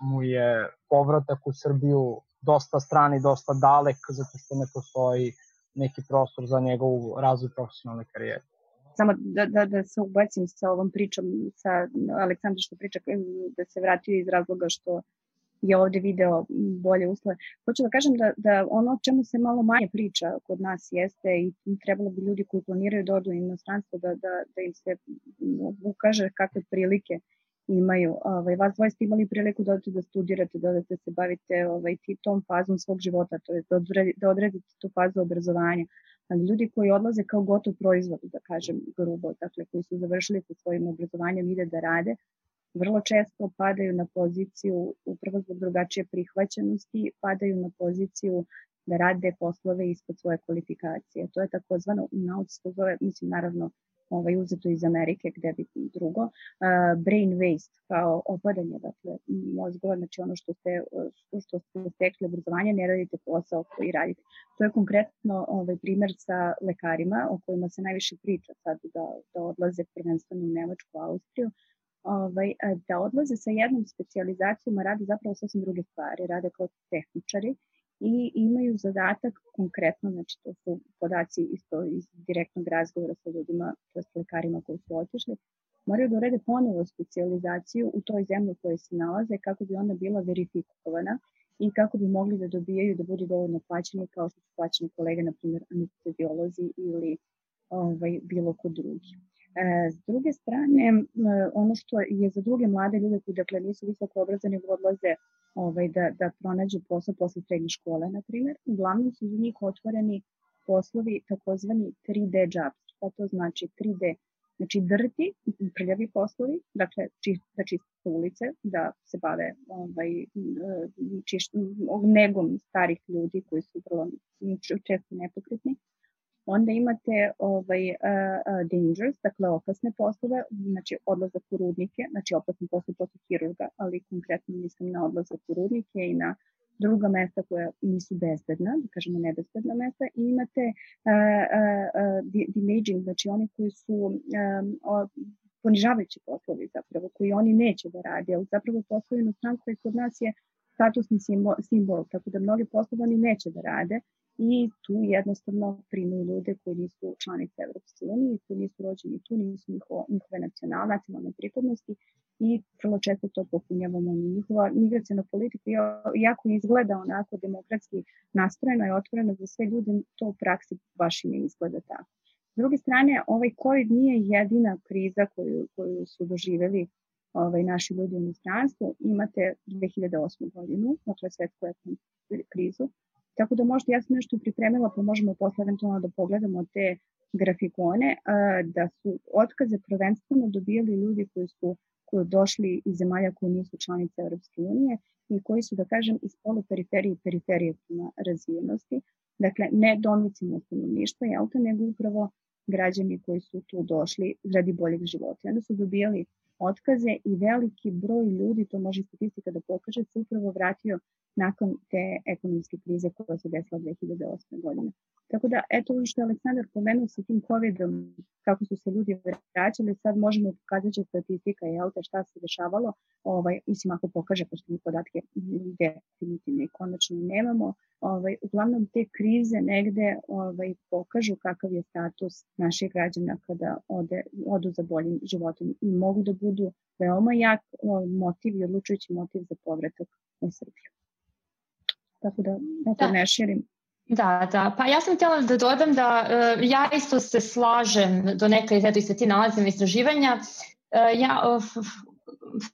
mu je povratak u Srbiju dosta strani, dosta dalek zato što ne postoji neki prostor za njegovu razvoj profesionalne karijere
samo da, da, da se ubacim sa ovom pričom, sa Aleksandra što priča, da se vratio iz razloga što je ovde video bolje uslove. Hoću da kažem da, da ono o čemu se malo manje priča kod nas jeste i trebalo bi ljudi koji planiraju da odu u inostranstvo da, da, da im se ukaže kakve prilike imaju. Ovaj, vas dvoje ste imali priliku da odete da studirate, da odete da se bavite ovaj, tom fazom svog života, to je da, da odredite tu fazu obrazovanja ali ljudi koji odlaze kao gotov proizvod, da kažem grubo, dakle koji su završili sa svojim obrazovanjem ide da rade, vrlo često padaju na poziciju, upravo zbog drugačije prihvaćenosti, padaju na poziciju da rade poslove ispod svoje kvalifikacije. To je takozvano u nauci, to zove, mislim, naravno, ovaj, uzeto iz Amerike, gde bi drugo, brain waste, kao opadanje, dakle, mozgova, znači ono što ste, što ste stekli obrazovanje, ne radite posao koji radite. To je konkretno ovaj, primer sa lekarima, o kojima se najviše priča sad da, da odlaze prvenstveno u Nemačku, Austriju, ovaj, da odlaze sa jednom specializacijom, a rade zapravo sasvim druge stvari, rade kao tehničari, i imaju zadatak konkretno, znači to su podaci isto iz direktnog razgovora sa ljudima, to s lekarima koji su otišli, moraju da urede ponovo specializaciju u toj zemlji u kojoj se nalaze kako bi ona bila verifikovana i kako bi mogli da dobijaju da budu dovoljno plaćeni kao što su plaćeni kolege, na primjer anesteziolozi ili ovaj, bilo ko drugi. E, s druge strane, ono što je za druge mlade ljude koji dakle nisu visoko obrazani odlaze ovaj, da, da pronađu posao posle srednje škole, na primjer, uglavnom su za njih otvoreni poslovi takozvani 3D jobs. Šta to znači 3D? Znači drti, prljavi poslovi, dakle či, da čiste ulice, da se bave ovaj, čiš, negom starih ljudi koji su vrlo često nepokretni Onda imate ovaj, uh, uh, dangerous, dakle opasne poslove, znači odlazak u rudnike, znači opasne poslove posle hirurga, ali konkretno mislim na odlazak u rudnike i na druga mesta koja nisu bezbedna, da kažemo nebezbedna mesta, i imate uh, uh, uh, damaging, znači oni koji su um, ponižavajući poslovi zapravo, koji oni neće da rade, ali zapravo poslovi inostranstva i kod nas je statusni simbol, simbol, tako da mnoge poslove oni neće da rade, i tu jednostavno primaju ljude koji nisu članice Evropske unije, koji nisu rođeni tu, nisu njiho, njihove nacionalne, nacionalne pripadnosti i vrlo često to popunjavamo. Njihova migracijna politika, jako izgleda onako demokratski nastrojena i otvorena za sve ljude, to u praksi baš i ne izgleda tako. S druge strane, ovaj COVID nije jedina kriza koju, koju su doživeli ovaj, naši ljudi u inostranstvu. Imate 2008. godinu, dakle svetsku krizu, Tako da možda ja sam nešto pripremila pa možemo posle eventualno da pogledamo te grafikone, da su otkaze prvenstveno dobijali ljudi koji su koji došli iz zemalja koji nisu članice Europske unije i koji su, da kažem, iz poluperiferije i periferije prema razvijenosti. Dakle, ne domicilno stanovništvo, jel te, nego upravo građani koji su tu došli radi boljeg života. Onda su dobijali otkaze i veliki broj ljudi, to može statistika da pokaže, se upravo vratio nakon te ekonomske krize koja se desila 2008. godine. Tako da, eto ovo što je Aleksandar pomenuo sa tim COVID-om, kako su se ljudi vraćali, sad možemo pokazati će statistika i te šta se dešavalo, ovaj, mislim ako pokaže, pošto mi podatke definitivno i konačno nemamo, ovaj, uglavnom te krize negde ovaj, pokažu kakav je status naših građana kada ode, odu za boljim životom i mogu da budu veoma jak motiv i odlučujući motiv za povratak u Srbiju. Tako da, eto, da. ne širim.
Da, da. Pa ja sam htjela da dodam da uh, ja isto se slažem do neke, eto i se ti nalazim istraživanja. Uh, ja uh,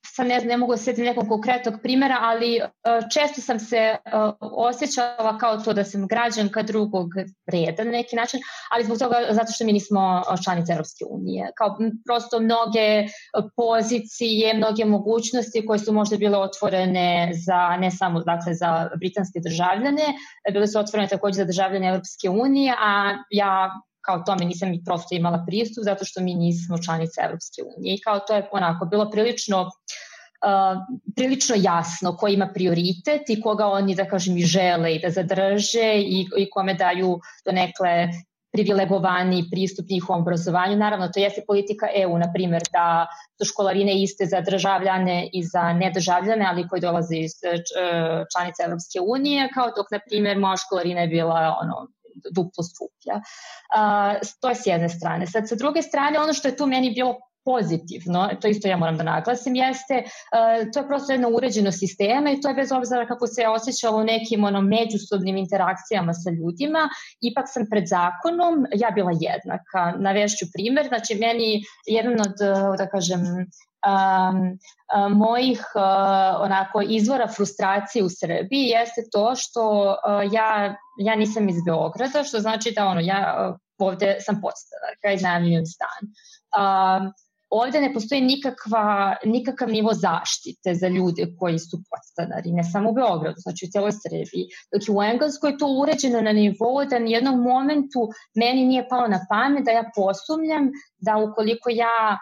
sad ne, ne mogu da sjetiti nekog konkretnog primjera, ali uh, često sam se uh, osjećala kao to da sam građanka drugog reda na neki način, ali zbog toga zato što mi nismo članice Europske unije. Kao prosto mnoge pozicije, mnoge mogućnosti koje su možda bile otvorene za ne samo dakle za britanske državljane, bile su otvorene takođe za državljane Europske unije, a ja kao tome nisam i prosto imala pristup zato što mi nismo članice Evropske unije i kao to je onako bilo prilično uh, prilično jasno ko ima prioritet i koga oni, da kažem, i žele i da zadrže i, i kome daju do nekle privilegovani pristup njihovom obrazovanju. Naravno, to jeste politika EU, na primjer, da su školarine iste za državljane i za nedržavljane, ali koji dolaze iz uh, članice Evropske unije, kao dok, na primjer, moja školarina je bila ono, duplo skuplja. To je s jedne strane. Sad, sa druge strane, ono što je tu meni bilo pozitivno, to isto ja moram da naglasim, jeste, to je prosto jedno uređeno sistema i to je bez obzira kako se osjećalo u nekim ono, međusobnim interakcijama sa ljudima, ipak sam pred zakonom, ja bila jednaka. Navešću primer, znači meni jedan od, da kažem, mojih uh, onako izvora frustracije u Srbiji jeste to što ja, ja nisam iz Beograda, što znači da ono, ja ovde sam podstanarka i najemljujem stan. Um, ovde ne postoji nikakva, nikakav nivo zaštite za ljude koji su podstanari, ne samo u Beogradu, znači u cijeloj Srbiji. Dok u Engleskoj je to uređeno na nivou da ni jednom momentu meni nije palo na pamet da ja posumljam da ukoliko ja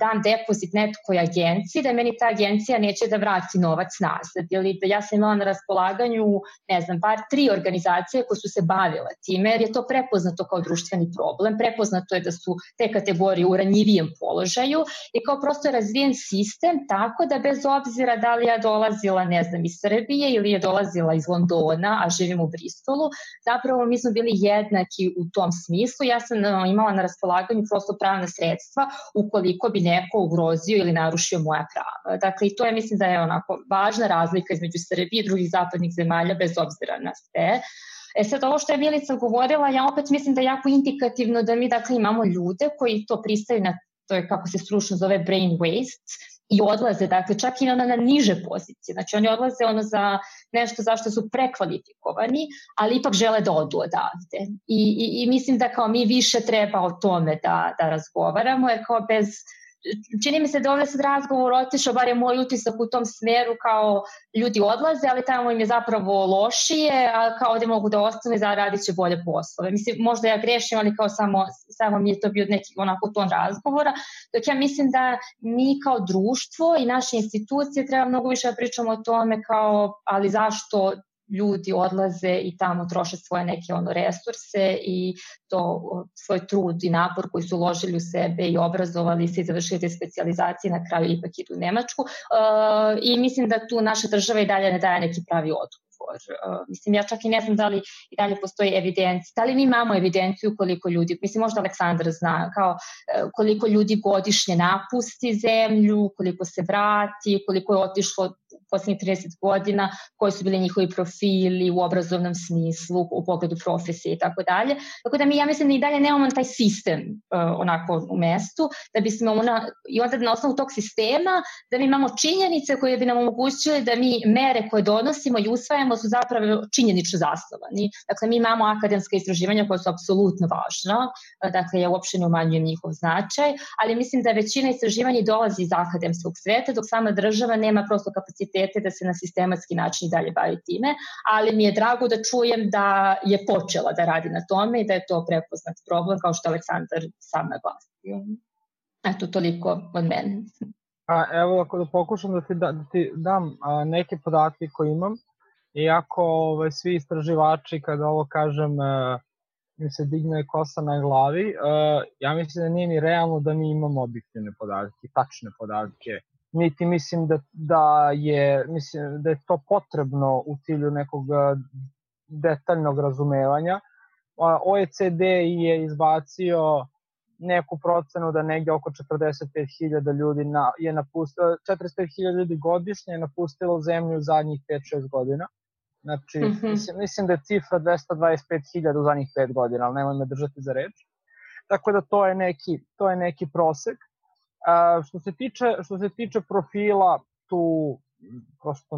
dam depozit nekoj agenciji, da meni ta agencija neće da vrati novac nazad. Ili da ja sam imala na raspolaganju, ne znam, bar tri organizacije koje su se bavile time, jer je to prepoznato kao društveni problem, prepoznato je da su te kategorije u ranjivijem položaju i kao prosto je razvijen sistem tako da bez obzira da li ja dolazila, ne znam, iz Srbije ili je dolazila iz Londona, a živim u Bristolu, zapravo mi smo bili jednaki u tom smislu. Ja sam imala na raspolaganju prosto pravna sredstva u ukoliko bi neko ugrozio ili narušio moja prava. Dakle, i to je mislim da je onako važna razlika između Srbije i drugih zapadnih zemalja bez obzira na sve. E sad, ovo što je Milica govorila, ja opet mislim da je jako indikativno da mi dakle imamo ljude koji to pristaju na, to je kako se stručno zove brain waste, i odlaze, dakle čak i na, na niže pozicije. Znači oni odlaze ono za nešto zašto su prekvalifikovani, ali ipak žele da odu odavde. I, i, i mislim da kao mi više treba o tome da, da razgovaramo, jer kao bez čini mi se da ovde sad razgovor otišao, bar je moj utisak u tom smeru kao ljudi odlaze, ali tamo im je zapravo lošije, a kao ovde mogu da ostane i zaradit će bolje poslove. Mislim, možda ja grešim, ali kao samo, samo mi je to bio neki onako ton razgovora, dok ja mislim da mi kao društvo i naše institucije treba mnogo više da pričamo o tome kao, ali zašto ljudi odlaze i tamo troše svoje neke ono resurse i to svoj trud i napor koji su uložili u sebe i obrazovali se i završili te specializacije na kraju ipak idu u Nemačku uh, i mislim da tu naša država i dalje ne daje neki pravi odgovor. Uh, mislim, ja čak i ne znam da li i dalje postoji evidencija. Da li mi imamo evidenciju koliko ljudi, mislim možda Aleksandar zna, kao uh, koliko ljudi godišnje napusti zemlju, koliko se vrati, koliko je otišlo poslednjih 30 godina, koji su bili njihovi profili u obrazovnom smislu, u pogledu profesije i tako dalje. Tako da mi, ja mislim da i dalje nemamo taj sistem uh, onako u mestu, da bismo ona, i onda na osnovu tog sistema da mi imamo činjenice koje bi nam omogućile da mi mere koje donosimo i usvajamo su zapravo činjenično zasnovani. Dakle, mi imamo akademska istraživanja koja su apsolutno važna, uh, dakle, ja uopšte ne umanjujem njihov značaj, ali mislim da većina istraživanja dolazi iz akademskog sveta, dok sama država nema prosto kapacitet kapacitete da se na sistematski način i dalje bavi time, ali mi je drago da čujem da je počela da radi na tome i da je to prepoznat problem, kao što Aleksandar sam naglasio. Eto, toliko od mene.
A, evo, ako da pokušam da ti, da, da ti dam a, neke podatke koje imam, iako ove, svi istraživači, kada ovo kažem, a, mi se digne kosa na glavi, a, ja mislim da nije ni realno da mi imamo objektivne podatke, tačne podatke niti mislim da, da, je, mislim da je to potrebno u cilju nekog detaljnog razumevanja. OECD je izbacio neku procenu da negde oko 45.000 ljudi na, je napustilo, 45.000 ljudi godišnje je napustilo zemlju u zadnjih 5-6 godina. Znači, mm -hmm. mislim, mislim da je cifra 225.000 u zadnjih 5 godina, ali nemoj me držati za reč. Tako da to je neki, to je neki prosek. A, što se tiče što se tiče profila tu prosto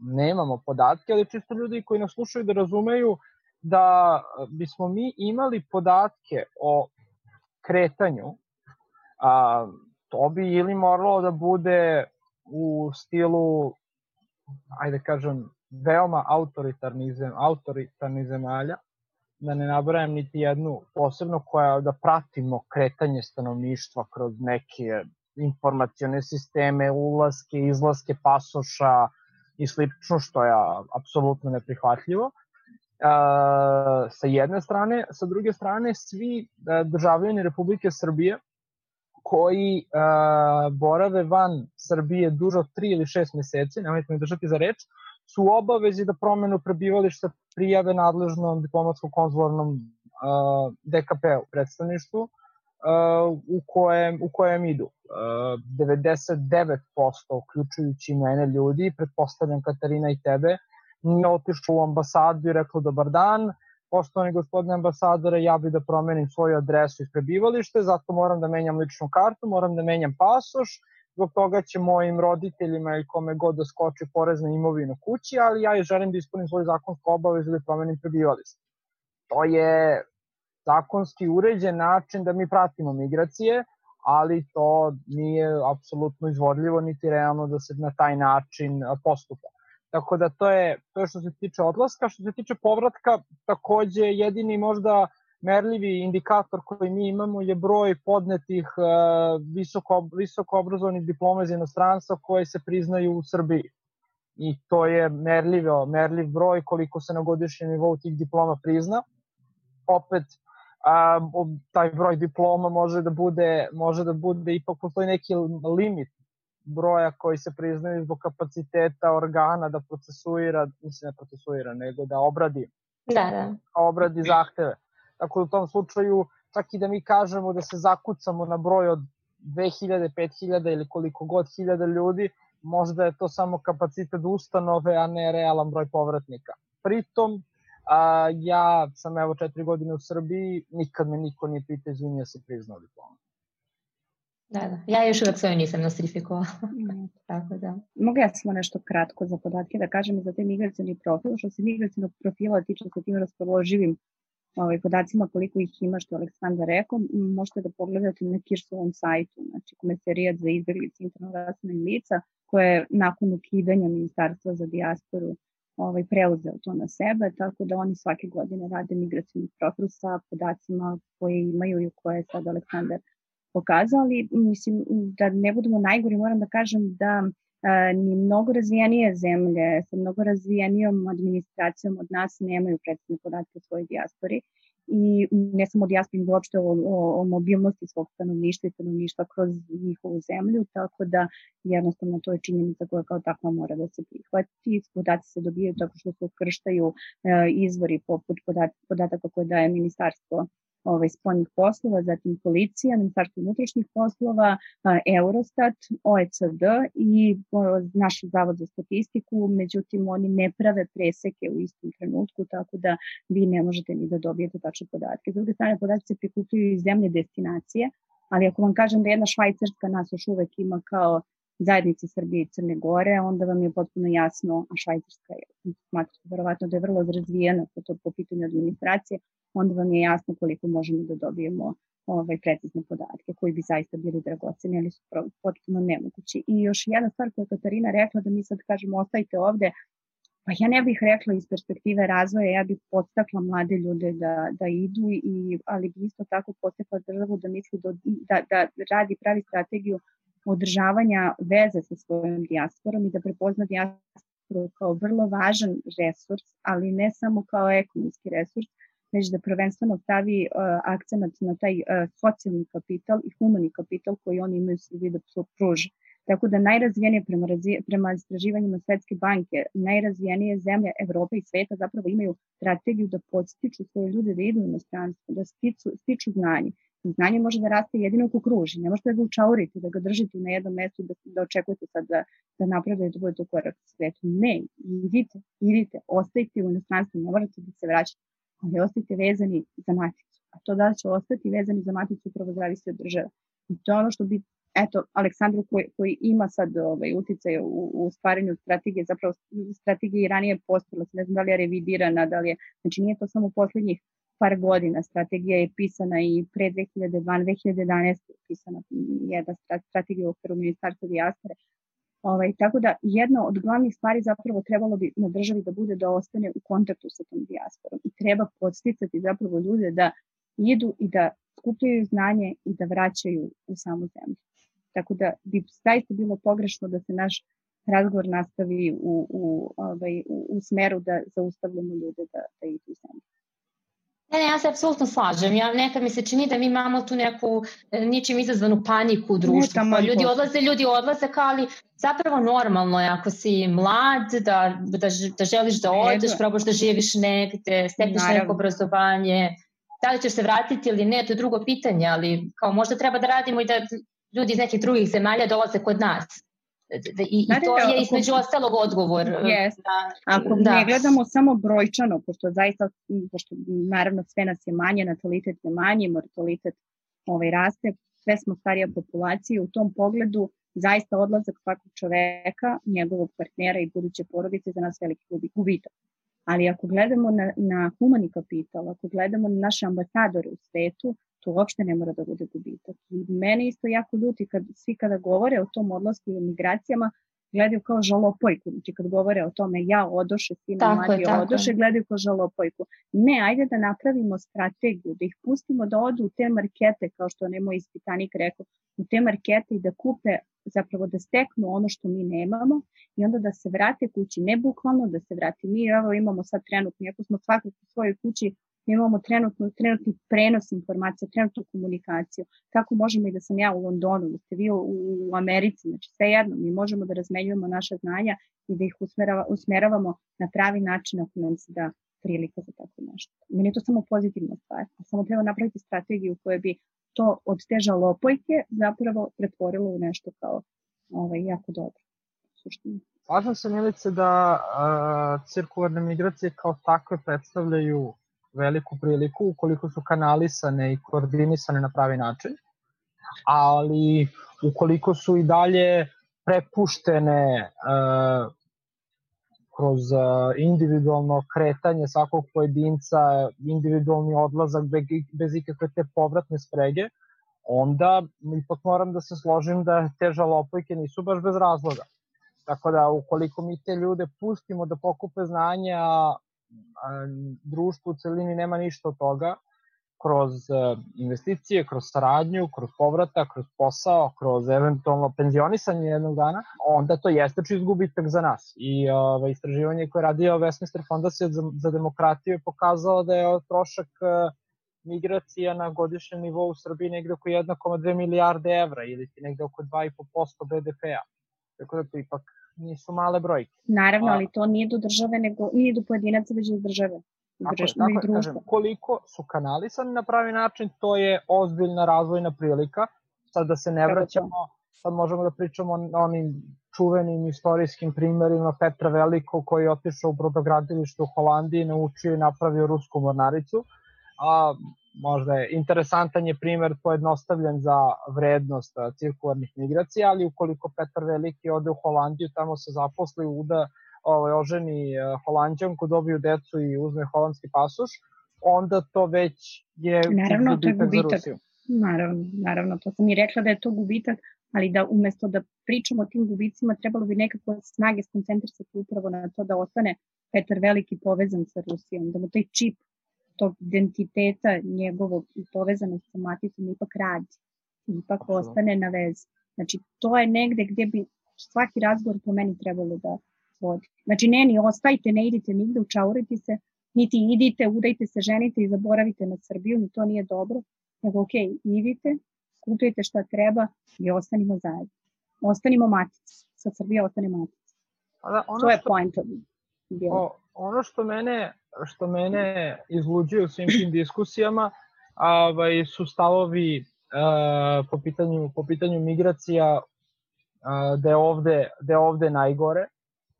nemamo podatke, ali čisto ljudi koji nas slušaju da razumeju da bismo mi imali podatke o kretanju, a, to bi ili moralo da bude u stilu, ajde kažem, veoma autoritarnih, zem, autoritarnih zemalja, da ne nabrajam niti jednu posebno koja da pratimo kretanje stanovništva kroz neke informacione sisteme, ulaske, izlaske pasoša i slično, što je apsolutno neprihvatljivo. E, sa jedne strane, sa druge strane, svi e, državljani Republike Srbije koji e, borave van Srbije duže od 3 ili 6 meseci, nemojte mi držati za reč, su obavezi da promenu prebivališta prijave nadležnom diplomatsko-konzularnom uh, DKP-u predstavništvu uh, u, kojem, u kojem idu. Uh, 99% uključujući mene ljudi, pretpostavljam Katarina i tebe, nije otišlo u ambasadu i reklo dobar dan, poštovani gospodine ambasadore, ja bih da promenim svoju adresu iz prebivalište, zato moram da menjam ličnu kartu, moram da menjam pasoš, zbog toga će mojim roditeljima ili kome god da skoči porez na imovinu kući, ali ja želim da ispunim svoju zakonsku obavezu da promenim prebivalište. To je zakonski uređen način da mi pratimo migracije, ali to nije apsolutno izvodljivo niti realno da se na taj način postupa. Tako da to je, to je što se tiče odlaska. Što se tiče povratka, takođe jedini možda merljivi indikator koji mi imamo je broj podnetih uh, visoko, visoko obrazovanih diploma iz inostranstva koje se priznaju u Srbiji. I to je merljivo, merljiv broj koliko se na godišnjem nivou tih diploma prizna. Opet, a, taj broj diploma može da bude, može da bude, ipak postoji neki limit broja koji se priznaju zbog kapaciteta organa da procesuira, mislim ne procesuira, nego da obradi,
da, da.
obradi zahteve. Tako da u tom slučaju, čak i da mi kažemo da se zakucamo na broj od 2000, 5000 ili koliko god hiljada ljudi, možda je to samo kapacitet ustanove, a ne realan broj povratnika. Pritom, a, ja sam evo četiri godine u Srbiji, nikad me niko nije pitao, izvinio se priznao diplomu.
Da, da. Ja još uvek svoju nisam nostrifikovala. (laughs) Tako da.
Mogu ja samo nešto kratko za podatke da kažem i za te migracijni profil. Što se migracijnog profila tiče sa tim raspoloživim ovaj, podacima koliko ih ima, što Aleksandar rekao, možete da pogledate na Kirsovom sajtu, znači Komesarijat za izbjeglice interno lica, koje je nakon ukidanja Ministarstva za dijasporu ovaj, preuzeo to na sebe, tako da oni svake godine rade migracijni profil sa podacima koje imaju i koje je sad Aleksandar pokazali. Mislim, da ne budemo najgori, moram da kažem da ni mnogo razvijenije zemlje sa mnogo razvijenijom administracijom od nas nemaju predstavne podatke o svojoj dijaspori i ne samo o uopšte o, o, o mobilnosti svog stanovništva i stanovništva kroz njihovu zemlju, tako da jednostavno to je činjenica koja kao takva mora da se prihvati. Podaci se dobijaju tako što se ukrštaju e, izvori poput podataka koje daje ministarstvo ovaj, spoljnih poslova, zatim policija, Ministarstvo unutrašnjih poslova, Eurostat, OECD i naš zavod za statistiku, međutim oni ne prave preseke u istom trenutku, tako da vi ne možete ni da dobijete tačne podatke. S druge strane, podatke se prikupljaju iz zemlje destinacije, ali ako vam kažem da jedna švajcarska nas još uvek ima kao zajednice Srbije i Crne Gore, onda vam je potpuno jasno, a Švajcarska je, smatrate verovatno da je vrlo razvijena po, to, po pitanju administracije, onda vam je jasno koliko možemo da dobijemo ovaj, precizne podatke koji bi zaista bili dragoceni, ali su potpuno nemogući. I još jedna stvar koja je Katarina rekla da mi sad kažemo ostajte ovde, pa ja ne bih rekla iz perspektive razvoja, ja bih podstakla mlade ljude da, da idu, i, ali bi isto tako podstakla državu da misli da, da, da radi pravi strategiju održavanja veze sa svojom dijasporom i da prepozna dijasporu kao vrlo važan resurs, ali ne samo kao ekonomski resurs, već da prvenstveno stavi uh, akcenat na taj uh, socijalni kapital i humani kapital koji oni imaju svi da pruže. Tako da najrazvijenije prema, prema istraživanjima Svetske banke, najrazvijenije zemlje Evrope i sveta zapravo imaju strategiju da podstiču svoje ljude da idu u inostranstvo, da stiču, stiču znanje. Znanje može da raste jedino ako kruži, ne možete da ga učaurite, da ga držite na jednom mestu, da, da očekujete sad da, da napravite da budete u korak sa svetom. Ne, idite, idite, ostajte u inostranstvu, ne morate da se vraćate ali ostajte vezani za maticu. A to da će ostati vezani za maticu upravo zavisi od države. I to je ono što bi, eto, Aleksandru koji, koji ima sad ovaj, uticaj u, u stvaranju strategije, zapravo strategija i ranije postala, ne znam da li je revidirana, da li je, znači nije to samo poslednjih par godina, strategija je pisana i pre 2012, 2011 je pisana jedna strategija u okviru ministarstva dijaspore, Ovaj, tako da jedna od glavnih stvari zapravo trebalo bi na državi da bude da ostane u kontaktu sa tom dijasporom i treba podsticati zapravo ljude da idu i da skupljaju znanje i da vraćaju u samu zemlju. Tako da bi zaista bilo pogrešno da se naš razgovor nastavi u, u, ovaj, u, u smeru da zaustavljamo ljude da, da idu u zemlju.
Ne, ne, ja se apsolutno slažem. Ja nekad mi se čini da mi imamo tu neku e, ničim izazvanu paniku u društvu. Ne, ljudi odlaze, ljudi odlaze, kao ali zapravo normalno je ako si mlad, da, da, da želiš da odeš, probaš da živiš negde, stekneš neko obrazovanje, da li ćeš se vratiti ili ne, to je drugo pitanje, ali kao možda treba da radimo i da ljudi iz nekih drugih zemalja dolaze kod nas. I, i to je između ostalog odgovor.
Yes. Da, Ako da. ne gledamo samo brojčano, pošto zaista, pošto naravno sve nas je manje, natalitet je manji, mortalitet ovaj, raste, sve smo starija populacija u tom pogledu zaista odlazak svakog čoveka, njegovog partnera i buduće porodice za nas veliki gubitak. Ali ako gledamo na, na humani kapital, ako gledamo na naše ambasadore u svetu, to uopšte ne mora da bude gubitak. I mene isto jako ljuti kad svi kada govore o tom odlasku i migracijama, gledaju kao žalopojku. Znači kad govore o tome ja odoše, sina mladi odoše, gledaju kao žalopojku. Ne, ajde da napravimo strategiju, da ih pustimo da odu u te markete, kao što je moj ispitanik rekao, u te markete i da kupe, zapravo da steknu ono što mi nemamo i onda da se vrate kući, ne bukvalno da se vrati. Mi evo imamo sad trenutno, iako smo svakako u svojoj kući mi imamo trenutno, trenutni prenos informacija, trenutnu komunikaciju, kako možemo i da sam ja u Londonu, da ste vi u, u Americi, znači sve jedno, mi možemo da razmenjujemo naša znanja i da ih usmerava, usmeravamo na pravi način ako nam se da prilika za tako nešto. Meni je to samo pozitivna stvar, a samo treba napraviti strategiju koja bi to od te žalopojke zapravo pretvorilo u nešto kao ovaj, jako dobro. Suštini.
Slažem se, Milice, da a, cirkularne migracije kao takve predstavljaju veliku priliku ukoliko su kanalisane i koordinisane na pravi način, ali ukoliko su i dalje prepuštene uh, kroz individualno kretanje svakog pojedinca, individualni odlazak bez, bez ikakve te povratne sprege, onda ipak moram da se složim da te žalopojke nisu baš bez razloga. Tako da ukoliko mi te ljude pustimo da pokupe znanja, a društvu u celini nema ništa od toga, kroz e, investicije, kroz saradnju, kroz povrata, kroz posao, kroz eventualno penzionisanje jednog dana, onda to jeste čist gubitak za nas. I ova, istraživanje koje je radio Westminster Fondacija za, za demokratiju je pokazalo da je trošak e, migracija na godišnjem nivou u Srbiji negde oko 1,2 milijarde evra ili negde oko 2,5% BDP-a. Tako da to ipak nisu male brojke.
Naravno, ali to nije do države, nego nije do pojedinaca, već do države.
Tako, tako kažem, koliko su kanalisani na pravi način, to je ozbiljna razvojna prilika. Sad da se ne vraćamo, sad možemo da pričamo o onim čuvenim istorijskim primerima Petra Veliko koji je otišao u brodogradilište u Holandiji, naučio i napravio rusku mornaricu. A možda je interesantan je primer pojednostavljen za vrednost cirkularnih migracija, ali ukoliko Petar Veliki ode u Holandiju, tamo se zaposli, uda ovaj, oženi uh, holandjanku, dobiju decu i uzme holandski pasoš, onda to već je
naravno, gubitak, to je gubitak za Rusiju. Naravno, naravno, to sam i rekla da je to gubitak, ali da umesto da pričamo o tim gubicima, trebalo bi nekako snage skoncentrisati upravo na to da ostane Petar Veliki povezan sa Rusijom, da mu taj čip tog identiteta njegovog i povezanost sa maticom ipak radi, ipak ostane na vezi. Znači, to je negde gde bi svaki razgovor po meni trebalo da, vodi. Znači ne ni ostajte, ne idite nigde, učaurite se, niti idite, udajte se, ženite i zaboravite na Srbiju, ni to nije dobro, nego ok, idite, kupite šta treba i ostanimo zajedno. Ostanimo matice, sa Srbije ostane matice. Da, ono to je što, point of
o, ono što mene, što mene izluđuje u svim tim diskusijama ovaj, su stavovi uh, po, pitanju, po pitanju migracija uh, da, je ovde, da je ovde najgore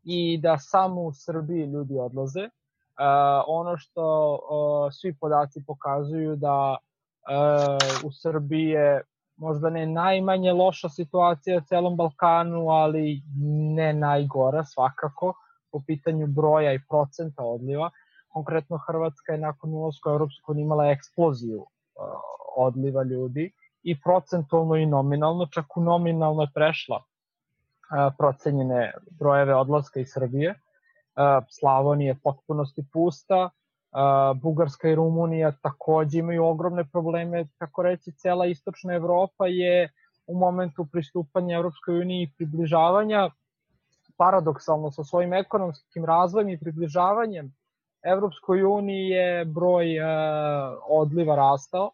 i da samo u Srbiji ljudi odlaze. Uh, ono što uh, svi podaci pokazuju da uh, u Srbiji je možda ne najmanje loša situacija u celom Balkanu, ali ne najgora svakako po pitanju broja i procenta odliva. Konkretno Hrvatska je nakon ulazka u Europsku imala eksploziju uh, odliva ljudi i procentualno i nominalno, čak u nominalno je prešla procenjene brojeve odlaska iz Srbije. Slavonija je potpunosti pusta, Bugarska i Rumunija takođe imaju ogromne probleme, tako reći, cela istočna Evropa je u momentu pristupanja Evropskoj uniji i približavanja paradoksalno sa svojim ekonomskim razvojem i približavanjem Evropskoj uniji je broj odliva rastao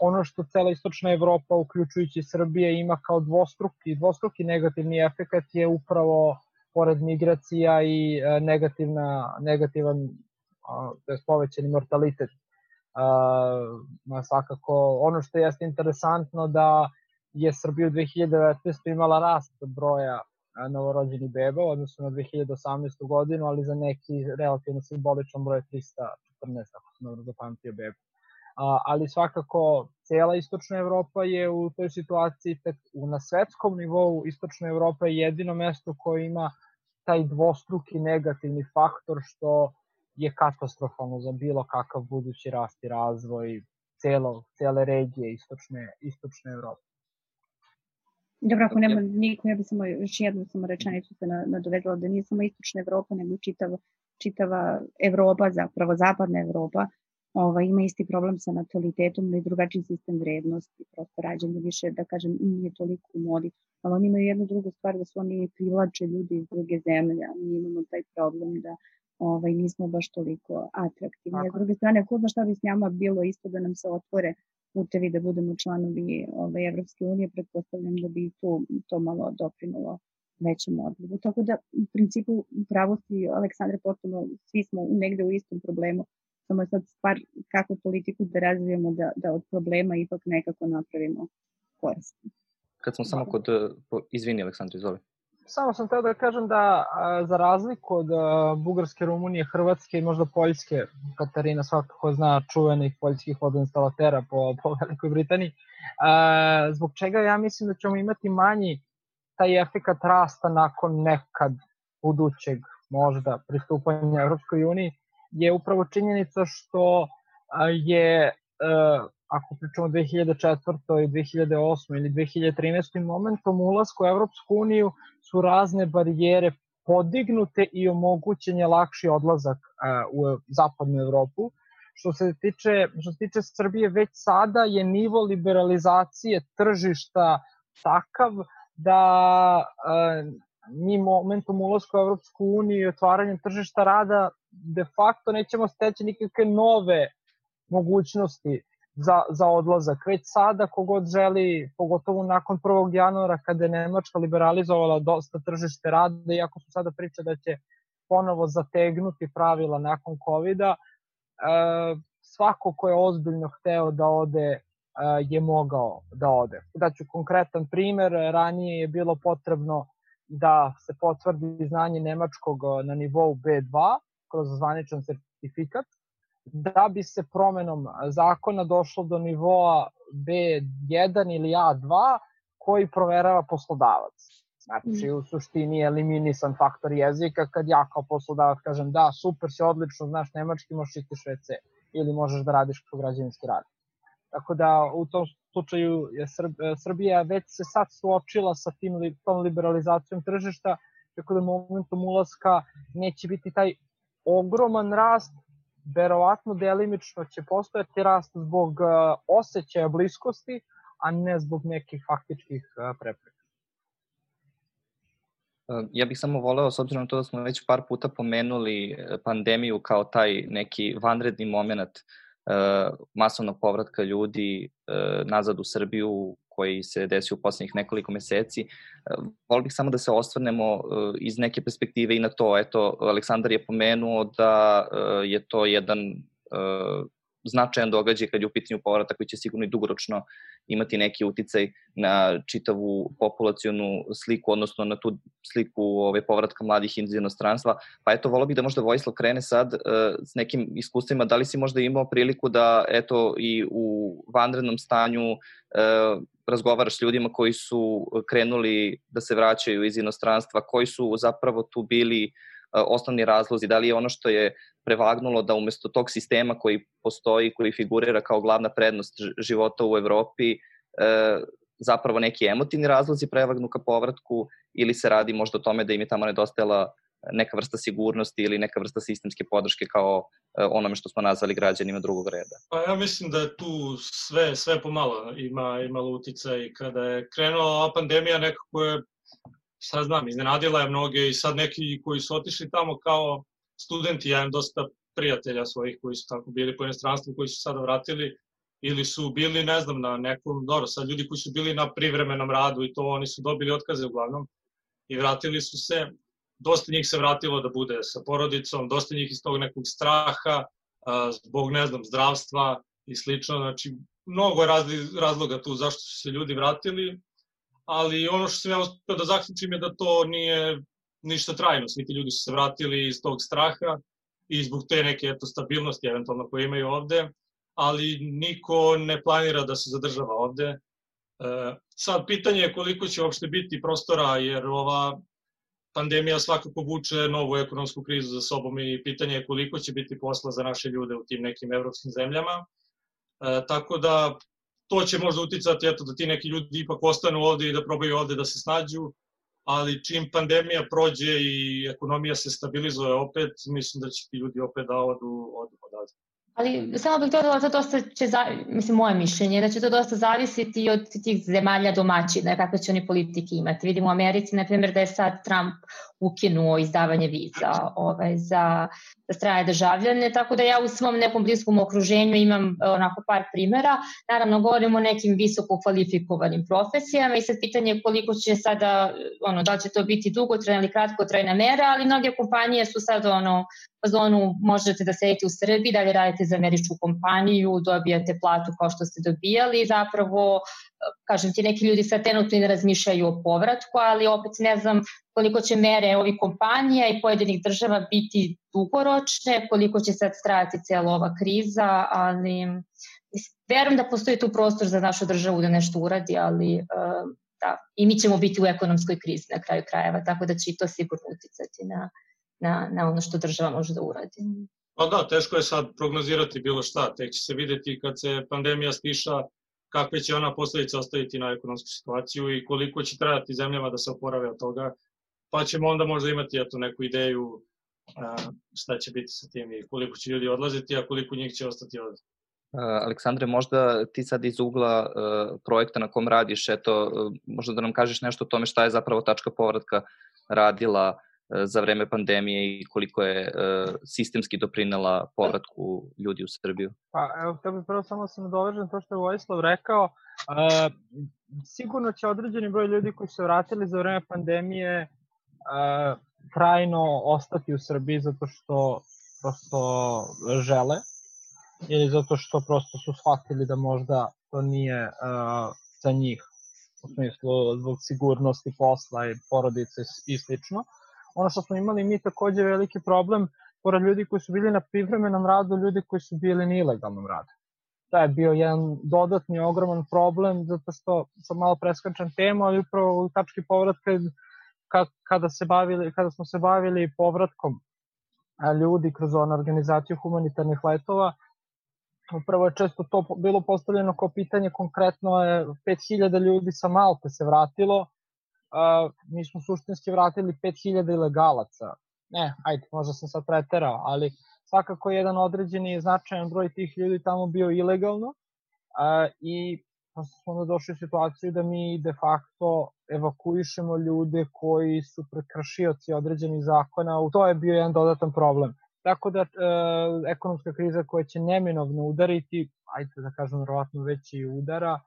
ono što cela istočna Evropa, uključujući Srbije, ima kao dvostruki, dvostruki negativni efekat je upravo pored migracija i e, negativna, negativan, to je povećani mortalitet. Uh, svakako, ono što jeste interesantno da je Srbija u 2019. imala rast broja novorođenih beba, odnosno na 2018. godinu, ali za neki relativno simboličan broj 314, ako sam dobro zapamtio beba ali svakako cela istočna Evropa je u toj situaciji, tek na svetskom nivou istočna Evropa je jedino mesto koje ima taj dvostruki negativni faktor što je katastrofalno za bilo kakav budući rast i razvoj celo, cele regije istočne, istočne Evrope.
Dobro, ako nema niko, ja bih samo još jednu samo rečenicu se nadovedala da nije samo istočna Evropa, nego čitava, čitava Evropa, zapravo zapadna Evropa, ovaj, ima isti problem sa natalitetom ili drugačiji sistem vrednosti, prosto rađanje više, da kažem, nije toliko u modi, ali oni imaju jednu drugu stvar da su oni privlače ljudi iz druge zemlje, a mi imamo taj problem da ovaj, nismo baš toliko atraktivni. S druge strane, ko zna šta bi s njama bilo isto da nam se otvore putevi da budemo članovi ovaj, Evropske unije, pretpostavljam da bi to, to malo doprinulo većem odlivu. Tako da, u principu, u pravosti Aleksandre potpuno, svi smo negde u istom problemu samo je sad stvar kakvu politiku da razvijemo da, da od problema ipak nekako napravimo korist.
Kad smo samo kod, izvini Aleksandra, izvoli.
Samo sam teo da kažem da a, za razliku od a, Bugarske, Rumunije, Hrvatske i možda Poljske, Katarina svakako zna čuvenih poljskih vodoinstalatera po, po Velikoj Britaniji, a, zbog čega ja mislim da ćemo imati manji taj efekat rasta nakon nekad budućeg možda pristupanja Evropskoj uniji je upravo činjenica što je ako pričamo 2004. i 2008. ili 2013. momentom ulasku u Evropsku uniju su razne barijere podignute i omogućen je lakši odlazak u zapadnu Evropu. Što se tiče, što se tiče Srbije, već sada je nivo liberalizacije tržišta takav da mi momentom ulazka u Evropsku uniju i otvaranjem tržišta rada de facto nećemo steći nikakve nove mogućnosti za, za odlazak. Već sada kogod želi, pogotovo nakon 1. januara kada je Nemačka liberalizovala dosta tržište rada, iako su sada priče da će ponovo zategnuti pravila nakon COVID-a, e, svako ko je ozbiljno hteo da ode e, je mogao da ode. Daću konkretan primer, ranije je bilo potrebno da se potvrdi znanje nemačkog na nivou B2 kroz zvaničan sertifikat, da bi se promenom zakona došlo do nivoa B1 ili A2 koji proverava poslodavac. Znači, u suštini je eliminisan faktor jezika kad ja kao poslodavac kažem da, super si, odlično, znaš nemački, možeš ići WC ili možeš da radiš kao građevinski rad. Tako da u tom slučaju je Srbija već se sad suočila sa tim, tom liberalizacijom tržišta, tako da momentom ulaska neće biti taj ogroman rast, verovatno delimično će postojati rast zbog uh, osjećaja bliskosti, a ne zbog nekih faktičkih uh, prepreka.
Uh, ja bih samo voleo, s obzirom na to da smo već par puta pomenuli pandemiju kao taj neki vanredni moment masovnog povratka ljudi nazad u Srbiju koji se desio u poslednjih nekoliko meseci. Volio bih samo da se ostvarnemo iz neke perspektive i na to. Eto, Aleksandar je pomenuo da je to jedan značajan događaj kad je u pitanju povrata koji će sigurno i dugoročno imati neki uticaj na čitavu populacionu sliku, odnosno na tu sliku ove povratka mladih iz inostranstva. Pa eto, volio bih da možda Vojislav krene sad uh, s nekim iskustvima. Da li si možda imao priliku da eto i u vanrednom stanju uh, razgovaraš s ljudima koji su krenuli da se vraćaju iz inostranstva, koji su zapravo tu bili osnovni razlozi, da li je ono što je prevagnulo da umesto tog sistema koji postoji, koji figurira kao glavna prednost života u Evropi, e, zapravo neki emotivni razlozi prevagnu ka povratku ili se radi možda o tome da im je tamo nedostajala neka vrsta sigurnosti ili neka vrsta sistemske podrške kao e, onome što smo nazvali građanima drugog reda?
Pa ja mislim da tu sve, sve pomalo ima, imalo uticaj. Kada je krenula pandemija nekako je šta znam, iznenadila je mnoge i sad neki koji su otišli tamo kao studenti, ja imam dosta prijatelja svojih koji su tako bili po inostranstvu, koji su sada vratili ili su bili, ne znam, na nekom, dobro, sad ljudi koji su bili na privremenom radu i to, oni su dobili otkaze uglavnom i vratili su se, dosta njih se vratilo da bude sa porodicom, dosta njih iz tog nekog straha, zbog, ne znam, zdravstva i slično, znači, mnogo razloga tu zašto su se ljudi vratili, ali ono što sam ja uspio da zaključim je da to nije ništa trajno. Svi ti ljudi su se vratili iz tog straha i zbog te neke eto, stabilnosti eventualno koje imaju ovde, ali niko ne planira da se zadržava ovde. E, sad, pitanje je koliko će uopšte biti prostora, jer ova pandemija svakako vuče novu ekonomsku krizu za sobom i pitanje je koliko će biti posla za naše ljude u tim nekim evropskim zemljama. E, tako da to će možda uticati eto, da ti neki ljudi ipak ostanu ovde i da probaju ovde da se snađu, ali čim pandemija prođe i ekonomija se stabilizuje opet, mislim da će ti ljudi opet da odu, odu odavde.
Ali samo bih dodala da dosta će, za, mislim, moje mišljenje, da će to dosta zavisiti od tih zemalja domaćina, kakve će oni politike imati. Vidimo u Americi, na primjer, da je sad Trump ukinuo izdavanje viza ovaj, za strane državljane, tako da ja u svom nekom bliskom okruženju imam e, onako par primera. Naravno, govorimo o nekim visoko kvalifikovanim profesijama i sad pitanje je koliko će sada, ono, da će to biti dugotrajna ili kratkotrajna mera, ali mnoge kompanije su sad ono, zonu možete da sedite u Srbiji, dalje radite za američku kompaniju, dobijate platu kao što ste dobijali zapravo, kažem ti, neki ljudi sad trenutno i ne razmišljaju o povratku, ali opet ne znam koliko će mere ovih kompanija i pojedinih država biti dugoročne, koliko će sad strati cijela ova kriza, ali verujem da postoji tu prostor za našu državu da nešto uradi, ali da, i mi ćemo biti u ekonomskoj krizi na kraju krajeva, tako da će i to sigurno uticati na, na, na ono što država može da uradi.
Pa da, teško je sad prognozirati bilo šta, tek će se videti kad se pandemija stiša kakve će ona posledice ostaviti na ekonomsku situaciju i koliko će trajati zemljama da se oporave od toga, pa ćemo onda možda imati eto, neku ideju šta će biti sa tim i koliko će ljudi odlaziti, a koliko njih će ostati ovde.
Aleksandre, možda ti sad iz ugla uh, projekta na kom radiš, eto, uh, možda da nam kažeš nešto o tome šta je zapravo tačka povratka radila E, za vreme pandemije i koliko je e, sistemski doprinela povratku ljudi u Srbiju?
Pa evo, htio bih prvo samo se nadovežem to što je Vojislav rekao. Uh, sigurno će određeni broj ljudi koji su vratili za vreme pandemije uh, trajno ostati u Srbiji zato što prosto žele ili zato što prosto su shvatili da možda to nije uh, za njih u smislu zbog sigurnosti posla i porodice i slično. Uh, ono što smo imali mi takođe veliki problem, pored ljudi koji su bili na privremenom radu, ljudi koji su bili na ilegalnom radu. To je bio jedan dodatni ogroman problem, zato što sam malo preskačan temu, ali upravo u tački povratka kada, se bavili, kada smo se bavili povratkom ljudi kroz onu organizaciju humanitarnih letova, upravo je često to bilo postavljeno kao pitanje, konkretno je 5000 ljudi sa Malte se vratilo, mi smo suštinski vratili 5000 ilegalaca. Ne, ajde, možda sam sad preterao, ali svakako jedan određeni značajan broj tih ljudi tamo bio ilegalno uh, i prosto smo onda došli u situaciju da mi de facto evakuišemo ljude koji su prekršioci određenih zakona, to je bio jedan dodatan problem. Tako da e, ekonomska kriza koja će neminovno udariti, ajde da kažem verovatno već i udara, e,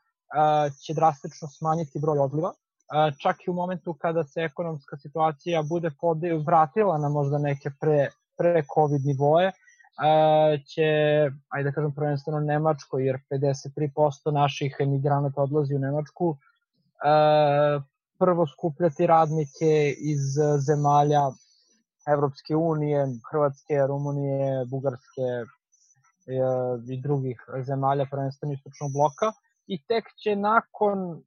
će drastično smanjiti broj odliva, čak i u momentu kada se ekonomska situacija bude vratila na možda neke pre, pre COVID nivoje, će, ajde da kažem prvenstveno Nemačko, jer 53% naših emigranata odlazi u Nemačku, prvo skupljati radnike iz zemalja Evropske unije, Hrvatske, Rumunije, Bugarske e, i drugih zemalja prvenstveno istočnog bloka i tek će nakon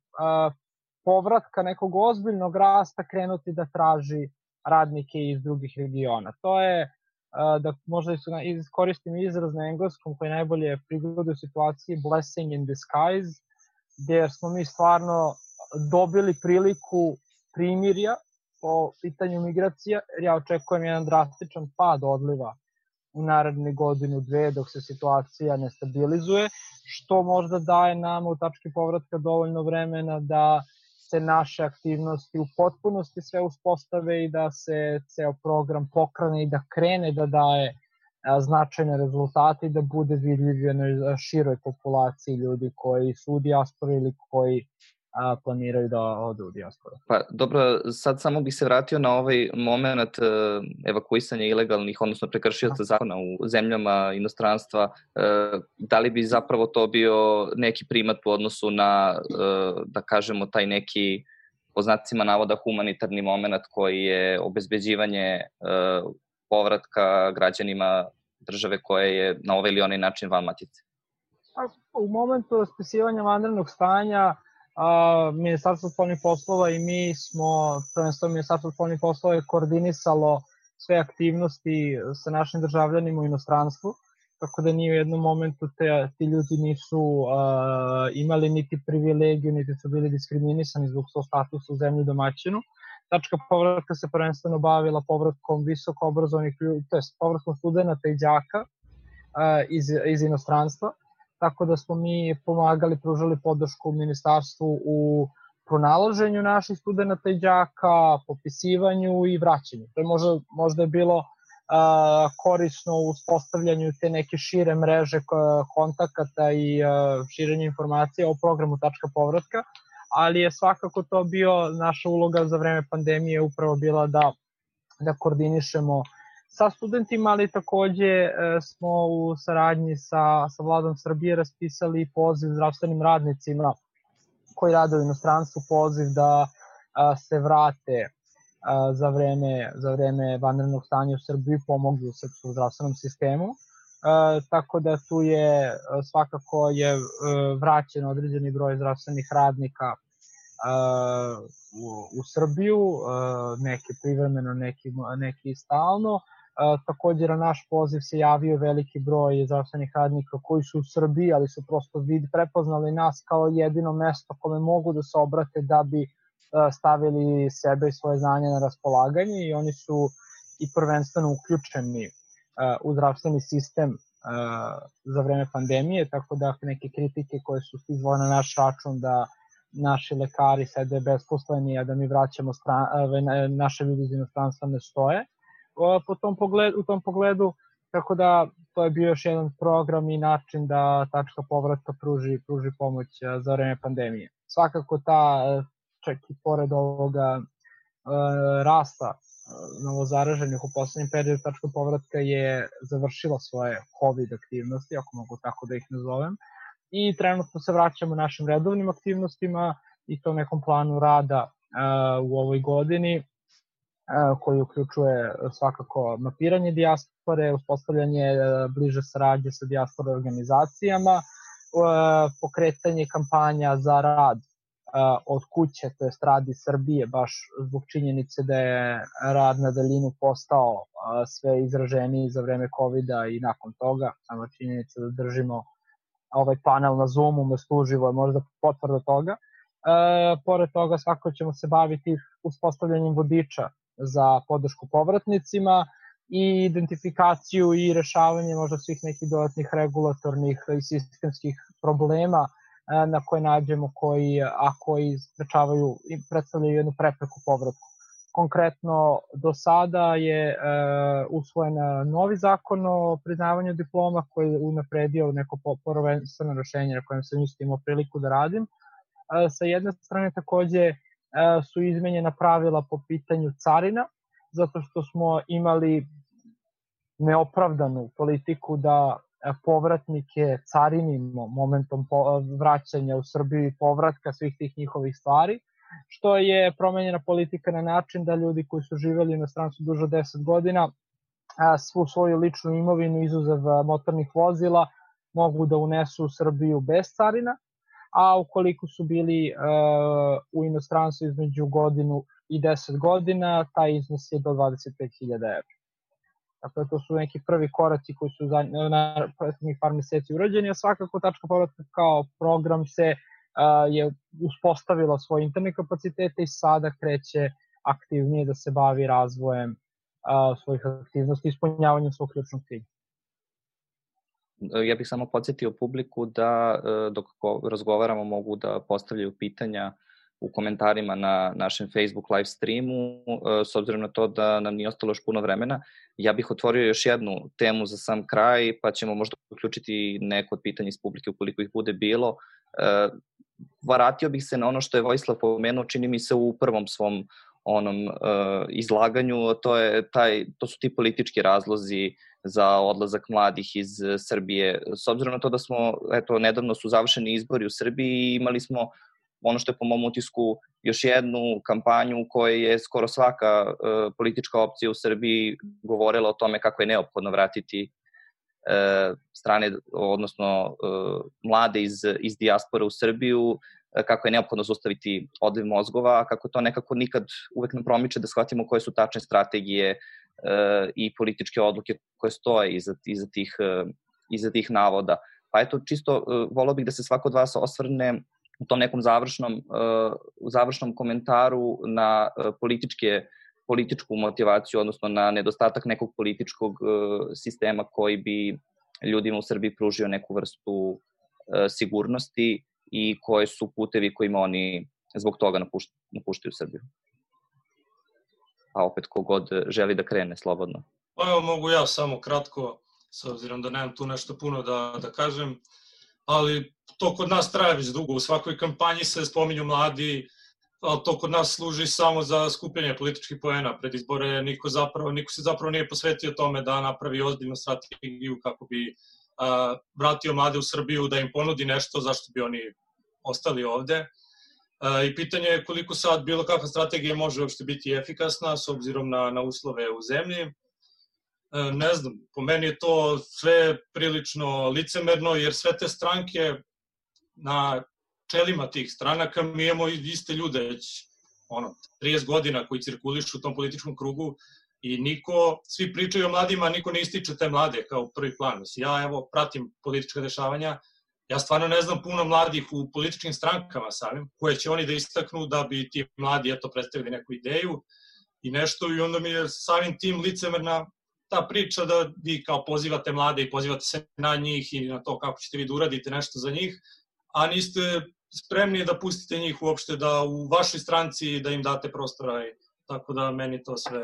povratka nekog ozbiljnog rasta krenuti da traži radnike iz drugih regiona. To je da možda iskoristim izraz na engleskom koji najbolje prigodu situaciji blessing in disguise, gde smo mi stvarno dobili priliku primirja po pitanju migracija, jer ja očekujem jedan drastičan pad odliva u naredne godinu, dve, dok se situacija ne stabilizuje, što možda daje nam u tački povratka dovoljno vremena da se naše aktivnosti u potpunosti sve uspostave i da se ceo program pokrane i da krene da daje značajne rezultate i da bude vidljiv jednoj široj populaciji ljudi koji su u dijaspori ili koji a, planiraju da odu u dijasporu.
Pa dobro, sad samo bih se vratio na ovaj moment uh, evakuisanja ilegalnih, odnosno prekršioca zakona u zemljama inostranstva. Uh, da li bi zapravo to bio neki primat u odnosu na, uh, da kažemo, taj neki po znacima navoda humanitarni moment koji je obezbeđivanje povratka građanima države koje je na ovaj ili onaj način van matice?
U momentu raspisivanja vanrednog stanja a, Ministarstvo spoljnih poslova i mi smo, prvenstveno Ministarstvo spoljnih poslova je koordinisalo sve aktivnosti sa našim državljanima u inostranstvu, tako da nije u jednom momentu te, ti ljudi nisu a, imali niti privilegiju, niti su bili diskriminisani zbog svog statusa u zemlji domaćinu. Tačka povratka se prvenstveno bavila povratkom visoko obrazovanih ljudi, to je povratkom studenta i đaka a, iz, iz inostranstva tako da smo mi pomagali, pružali podršku ministarstvu u pronalaženju naših studenta i đaka, popisivanju i vraćanju. To je možda, možda je bilo korisno u uspostavljanju te neke šire mreže kontakata i širenju informacija o programu tačka povratka, ali je svakako to bio naša uloga za vreme pandemije upravo bila da, da koordinišemo sa studentima, ali takođe e, smo u saradnji sa, sa vladom Srbije raspisali poziv zdravstvenim radnicima koji rade u inostranstvu, poziv da se vrate za vreme, za vreme vanrednog stanja u Srbiji pomogli u srpskom zdravstvenom sistemu. E, tako da tu je svakako je e, vraćen određeni broj zdravstvenih radnika e, u, u Srbiju, e, neki privremeno, neki, neki stalno. E, takođe na naš poziv se javio veliki broj zdravstvenih radnika koji su u Srbiji, ali su prosto vid prepoznali nas kao jedino mesto kome mogu da se obrate da bi stavili sebe i svoje znanje na raspolaganje i oni su i prvenstveno uključeni u zdravstveni sistem za vreme pandemije, tako da neke kritike koje su stizvole na naš račun da naši lekari sede besposleni, a da mi vraćamo stran, naše ljudi iz inostranstva ne stoje. Po tom pogledu, u tom pogledu, tako da to je bio još jedan program i način da tačka povratka pruži, pruži pomoć za vreme pandemije. Svakako ta čak i pored ovoga rasta novozaraženih u poslednjem periodu tačka povratka je završila svoje COVID aktivnosti, ako mogu tako da ih nazovem, i trenutno se vraćamo našim redovnim aktivnostima i to nekom planu rada u ovoj godini koji uključuje svakako mapiranje dijaspore, uspostavljanje bliže saradnje sa dijaspore organizacijama, pokretanje kampanja za rad od kuće, to je radi Srbije, baš zbog činjenice da je rad na daljinu postao sve izraženiji za vreme covid i nakon toga, samo činjenica da držimo ovaj panel na Zoomu umesto uživo je možda potvrda toga. E, pored toga svako ćemo se baviti uspostavljanjem vodiča za podršku povratnicima i identifikaciju i rešavanje možda svih nekih dodatnih regulatornih i sistemskih problema na koje nađemo koji, a koji sprečavaju i predstavljaju jednu prepreku povratku. Konkretno, do sada je e, usvojen novi zakon o priznavanju diploma koji je unapredio neko prvenstveno rešenje na kojem sam isto imao priliku da radim. E, sa jedne strane takođe e, su izmenjena pravila po pitanju carina, zato što smo imali neopravdanu politiku da povratnike carinimo momentom vraćanja u Srbiju i povratka svih tih njihovih stvari, što je promenjena politika na način da ljudi koji su živeli na strancu duže 10 godina svu svoju ličnu imovinu izuzev motornih vozila mogu da unesu u Srbiju bez carina, a ukoliko su bili u inostranstvu između godinu i 10 godina, taj iznos je do 25.000 evra. Dakle, to su neki prvi koraci koji su na prethodnih par meseci urađeni, a svakako tačka povratka kao program se a, je uspostavila svoje interne kapacitete i sada kreće aktivnije da se bavi razvojem a, svojih aktivnosti i ispunjavanjem svog ključnog cilja.
Ja bih samo podsjetio publiku da e, dok razgovaramo mogu da postavljaju pitanja u komentarima na našem Facebook live streamu, e, s obzirom na to da nam nije ostalo još puno vremena. Ja bih otvorio još jednu temu za sam kraj, pa ćemo možda uključiti neko od pitanja iz publike ukoliko ih bude bilo. E, vratio bih se na ono što je Vojislav pomenuo, čini mi se u prvom svom onom izlaganju, to, je taj, to su ti politički razlozi za odlazak mladih iz Srbije. S obzirom na to da smo, eto, nedavno su završeni izbori u Srbiji i imali smo ono što je po mom utisku još jednu kampanju u kojoj je skoro svaka uh, politička opcija u Srbiji govorila o tome kako je neophodno vratiti uh, strane, odnosno uh, mlade iz, iz dijaspore u Srbiju, kako je neophodno zustaviti odliv mozgova, kako to nekako nikad uvek nam promiče da shvatimo koje su tačne strategije i političke odluke koje stoje iza, iza, tih, iza tih navoda. Pa eto, čisto volao bih da se svako od vas osvrne u tom nekom završnom, u završnom komentaru na političke političku motivaciju, odnosno na nedostatak nekog političkog sistema koji bi ljudima u Srbiji pružio neku vrstu sigurnosti i koje su putevi kojima oni zbog toga napuštaju Srbiju. A opet kogod želi da krene slobodno.
Pa evo mogu ja samo kratko, s obzirom da nemam tu nešto puno da, da kažem, ali to kod nas traje već dugo. U svakoj kampanji se spominju mladi, ali to kod nas služi samo za skupljanje političkih poena pred izbore. Niko, zapravo, niko se zapravo nije posvetio tome da napravi ozbiljnu strategiju kako bi vratio mlade u Srbiju, da im ponudi nešto zašto bi oni ostali ovde. I pitanje je koliko sad bilo kakva strategija može uopšte biti efikasna s obzirom na, na uslove u zemlji. A, ne znam, po meni je to sve prilično licemerno, jer sve te stranke na čelima tih stranaka mi imamo iste ljude već ono, 30 godina koji cirkulišu u tom političkom krugu i niko, svi pričaju o mladima, niko ne ističe te mlade kao prvi plan. Mislim, ja evo pratim politička dešavanja, ja stvarno ne znam puno mladih u političkim strankama samim, koje će oni da istaknu da bi ti mladi eto predstavili neku ideju i nešto i onda mi je samim tim licemerna ta priča da vi kao pozivate mlade i pozivate se na njih i na to kako ćete vi da uradite nešto za njih, a niste spremni da pustite njih uopšte da u vašoj stranci da im date prostora i tako da meni to sve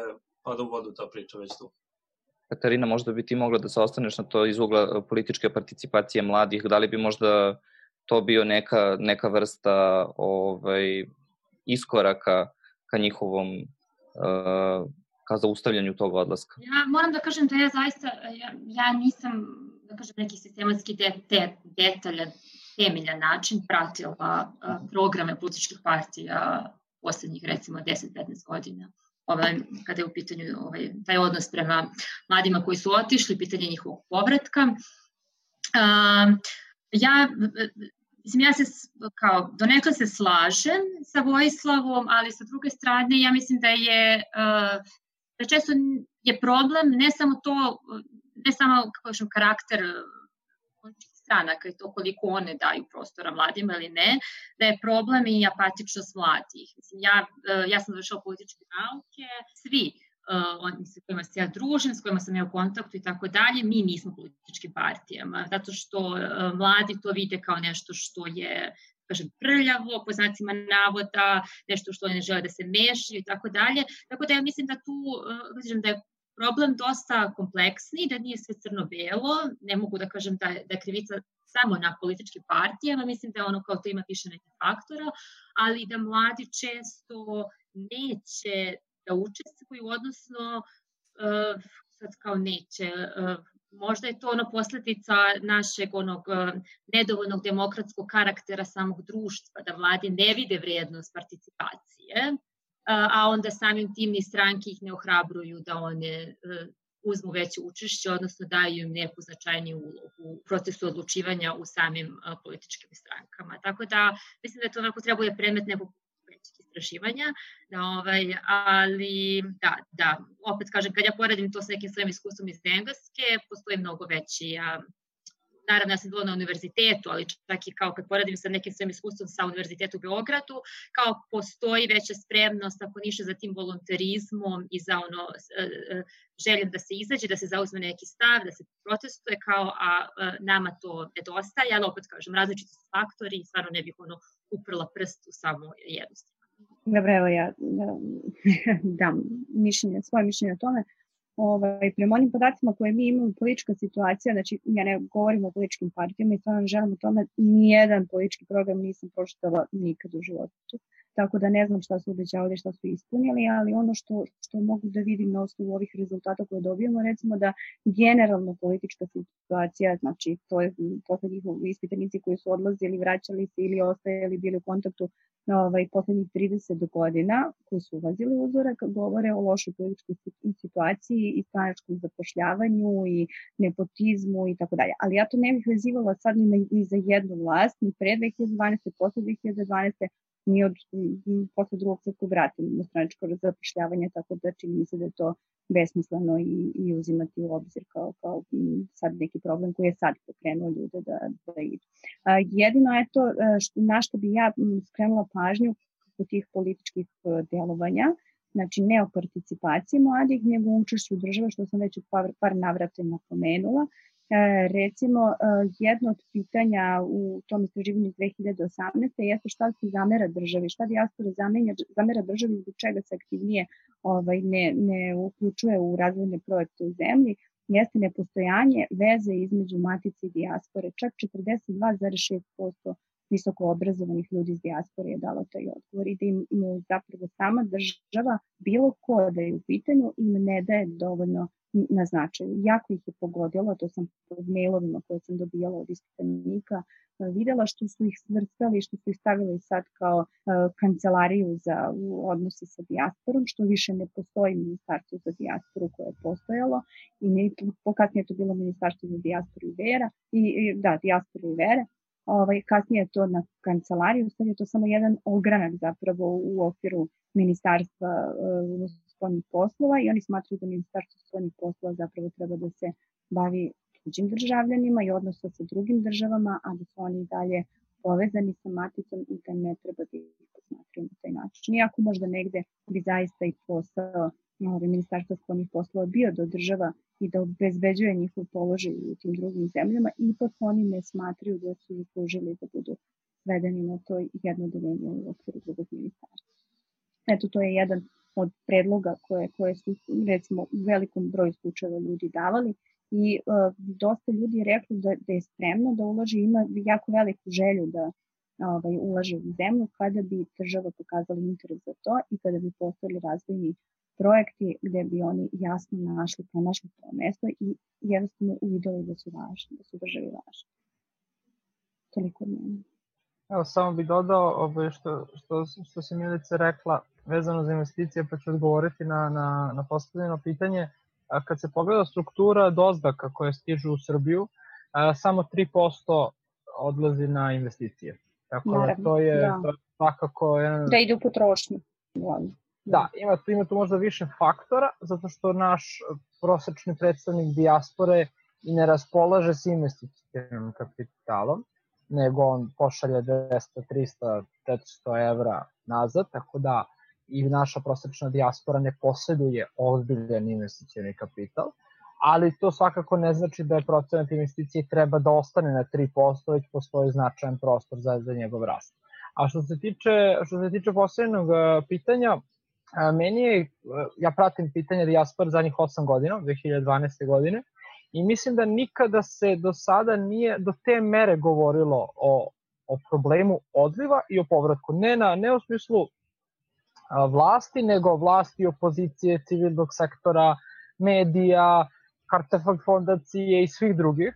pada u vodu ta priča već tu.
Katarina, možda bi ti mogla da se ostaneš na to iz ugla e, političke participacije mladih, da li bi možda to bio neka, neka vrsta ovaj, iskoraka ka njihovom uh, ka zaustavljanju tog odlaska?
Ja moram da kažem da ja zaista, ja, ja nisam, da kažem, neki sistematski de, de, detaljan temeljan način pratila programe političkih partija poslednjih recimo 10-15 godina. Ovaj, kada je u pitanju ovaj, taj odnos prema mladima koji su otišli, pitanje njihovog povratka. Um, ja Mislim, ja se kao, donekle se slažem sa Vojislavom, ali sa druge strane ja mislim da je da često je problem ne samo to, ne samo kako kažem, karakter stranaka i to koliko one daju prostora mladima ili ne, da je problem i apatičnost mladih. Mislim, ja, e, ja sam završala političke nauke, svi uh, oni sa kojima se ja družim, s kojima sam ja u kontaktu i tako dalje, mi nismo političkim partijama, zato što uh, mladi to vide kao nešto što je kažem, prljavo, po znacima navoda, nešto što ne žele da se mešaju i tako dalje. Tako da ja mislim da tu, kažem, da je problem dosta kompleksni, da nije sve crno-belo, ne mogu da kažem da, da je krivica samo na političkim partijama, mislim da ono kao to ima više nekih faktora, ali da mladi često neće da učestvuju, odnosno uh, sad kao neće, uh, možda je to ono posledica našeg onog uh, nedovoljnog demokratskog karaktera samog društva, da mladi ne vide vrednost participacije, a onda samim tim ni stranke ih ne ohrabruju da one e, uzmu veće učešće, odnosno daju im neku značajniju ulogu u procesu odlučivanja u samim političkim strankama. Tako da mislim da to onako trebuje predmet nekog većih istraživanja, da, ovaj, ali da, da, opet kažem, kad ja poredim to sa nekim svojim iskustvom iz Engleske, postoji mnogo veći naravno ja sam bila na univerzitetu, ali čak i kao kad poradim sa nekim svojim iskustvom sa univerzitetu u Beogradu, kao postoji veća spremnost ako niše za tim volonterizmom i za ono e, e, željom da se izađe, da se zauzme neki stav, da se protestuje kao, a e, nama to nedostaje, ali opet kažem, različiti su faktori i stvarno ne bih ono uprla prst u samo jednu.
Dobro, evo ja (laughs) dam mišljenje, svoje mišljenje o tome. Ovaj, prema onim podacima koje mi imamo politička situacija, znači ja ne govorim o političkim partijama i stvarno želim o tome, nijedan politički program nisam pročitala nikad u životu tako da ne znam šta su obećavali, šta su ispunili, ali ono što, što mogu da vidim na osnovu ovih rezultata koje dobijemo, recimo da generalno politička situacija, znači to je poslednjih ispitanici koji su odlazili, vraćali se ili ostajali, bili u kontaktu ovaj, poslednjih 30 godina koji su ulazili u uzorak, govore o lošoj političkoj situaciji i stranačkom zapošljavanju i nepotizmu i tako dalje. Ali ja to ne bih vezivala sad ni, na, ni za jednu vlast, ni pre 2012. posle 2012 ni od posle drugog svetskog rata na straničko zapošljavanje, tako da čini mi se da je to besmisleno i, i uzimati u obzir kao, kao sad neki problem koji je sad pokrenuo ljude da, da idu. A, jedino je to što, na što bi ja skrenula pažnju kod tih političkih e, delovanja, znači ne o participaciji mladih, nego učešću države, što sam već par, par navrata napomenula, E, recimo, e, jedno od pitanja u tom istraživanju iz 2018. jeste šta se zamera državi, šta dijaspora zamenja, zamera državi zbog čega se aktivnije ovaj, ne, ne uključuje u razvojne projekte u zemlji, jeste nepostojanje veze između matice i dijaspore. Čak 42,6% visoko obrazovanih ljudi iz dijaspore je dalo taj odgovor i da im zapravo sama država, bilo ko da je u pitanju, im ne daje dovoljno na značaju. Jako ih je pogodilo, to sam po mailovima koje sam dobijala od ispitanika e, videla što su ih svrstali, što su ih stavili sad kao uh, kancelariju za odnose sa dijasporom, što više ne postoji ministarstvo za dijasporu koje je postojalo i ne, kasnije je to bilo ministarstvo za dijasporu i vera, i, i da, dijasporu i vere, ovaj, kasnije je to na kancelariju, sad je to samo jedan ogranak zapravo u okviru ministarstva uh, spoljnih poslova i oni smatruju da ministarstvo spoljnih poslova zapravo treba da se bavi tuđim državljanima i odnosa sa drugim državama, a da su oni dalje povezani sa maticom i da ne treba da ih posmatruju na taj način. Iako možda negde bi zaista i posao ministarstva spoljnih poslova bio da održava i da obezbeđuje njihov položaj u tim drugim zemljama, ipak oni ne smatruju da su zaslužili da budu svedeni na to jedno deljenje u okviru drugog ministarstva. Eto, to je jedan od predloga koje, koje su recimo u velikom broju slučajeva ljudi davali i uh, dosta ljudi je reklo da, da je spremno da ulaže, ima jako veliku želju da ovaj, ulaže u zemlju kada bi država pokazala interes za to i kada bi postojali razvojni projekti gde bi oni jasno našli, pronašli to mesto i jednostavno uvideli da su važni, da su državi važni. Toliko od mene.
Evo, samo bih dodao ovaj, što, što, što se Milica rekla vezano za investicije, pa ću odgovoriti na, na, na postavljeno pitanje. A kad se pogleda struktura dozdaka koje stižu u Srbiju, a, samo 3% odlazi na investicije. Tako da Naravno, da to je, da. to je svakako jedan...
Da ide u potrošnju.
Da, ima tu, ima tu možda više faktora, zato što naš prosečni predstavnik dijaspore i ne raspolaže s investicijnim kapitalom nego on pošalje 200, 300, 400 evra nazad, tako da i naša prosečna dijaspora ne posjeduje ozbiljan investicijani kapital, ali to svakako ne znači da je procenat investicije treba da ostane na 3%, već postoji značajan prostor za, za njegov rast. A što se tiče, što se tiče poslednjeg pitanja, meni je, ja pratim pitanje dijaspora zadnjih 8 godina, 2012. godine, I mislim da nikada se do sada nije do te mere govorilo o, o problemu odliva i o povratku. Ne, na, ne u smislu vlasti, nego vlasti opozicije, civilnog sektora, medija, Kartefakt fondacije i svih drugih.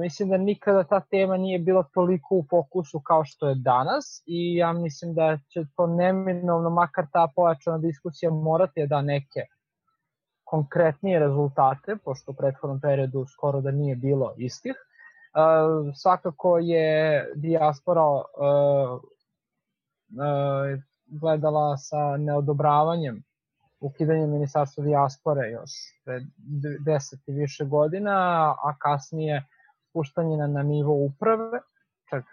Mislim da nikada ta tema nije bila toliko u fokusu kao što je danas i ja mislim da će to neminovno, makar ta pojačana diskusija morati da neke konkretnije rezultate, pošto u prethodnom periodu skoro da nije bilo istih. Uh, svakako je dijaspora uh, uh, gledala sa neodobravanjem ukidanje ministarstva dijaspore još pre 10 i više godina, a kasnije spuštanje na, na nivo uprave, čak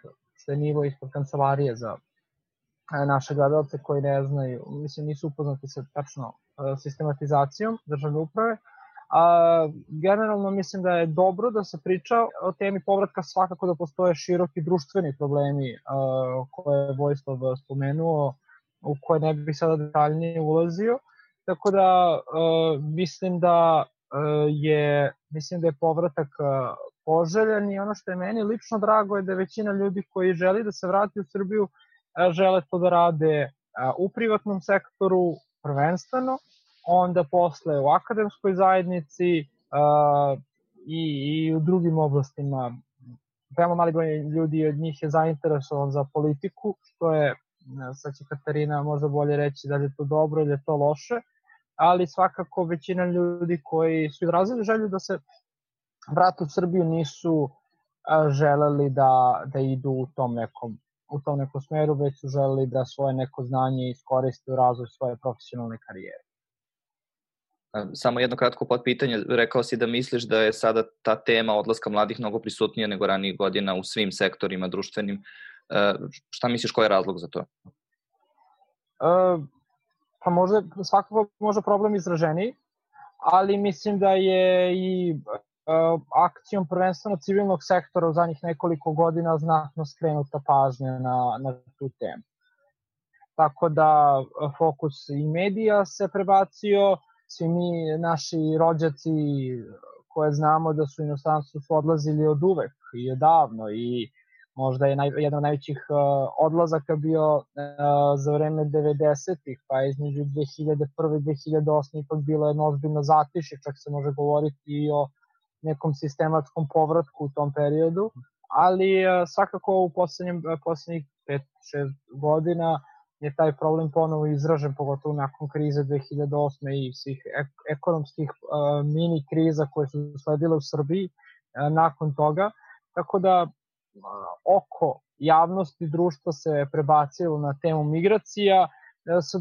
je nivo ispod kancelarije za naše gledalce koji ne znaju, mislim nisu upoznati sa tačno sistematizacijom državne uprave. A, generalno mislim da je dobro da se priča o temi povratka svakako da postoje široki društveni problemi a, koje je Vojislav spomenuo, u koje ne bih sada detaljnije ulazio. Tako da a, mislim da je mislim da je povratak poželjan i ono što je meni lično drago je da većina ljudi koji želi da se vrati u Srbiju žele to da rade u privatnom sektoru prvenstveno, onda posle u akademskoj zajednici i, i u drugim oblastima. Veoma mali broj ljudi od njih je zainteresovan za politiku, što je, sad će Katarina možda bolje reći da je to dobro ili je to loše, ali svakako većina ljudi koji su izrazili želju da se vrate u Srbiju nisu želeli da, da idu u tom nekom u tom nekom smeru, već su želeli da svoje neko znanje iskoriste u razvoj svoje profesionalne karijere.
Samo jedno kratko potpitanje, rekao si da misliš da je sada ta tema odlaska mladih mnogo prisutnija nego ranijih godina u svim sektorima društvenim. Šta misliš, koji je razlog za to? E,
pa možda, svakako može problem izraženiji, ali mislim da je i akcijom prvenstveno civilnog sektora u zadnjih nekoliko godina znatno skrenuta pažnja na, na tu temu. Tako da fokus i medija se prebacio, svi mi, naši rođaci koje znamo da su inostranstvu su odlazili od uvek i odavno i možda je naj, jedan od najvećih uh, odlazaka bio uh, za vreme 90-ih, pa između 2001. i 2008. ipak bilo jedno ozbiljno zatiše, čak se može govoriti i o nekom sistematskom povratku u tom periodu, ali uh, svakako u poslednjem, poslednjih 5-6 godina je taj problem ponovo izražen, pogotovo nakon krize 2008. i svih ek ekonomskih uh, mini kriza koje su sledile u Srbiji nakon toga. Tako da oko javnosti društva se prebacilo na temu migracija.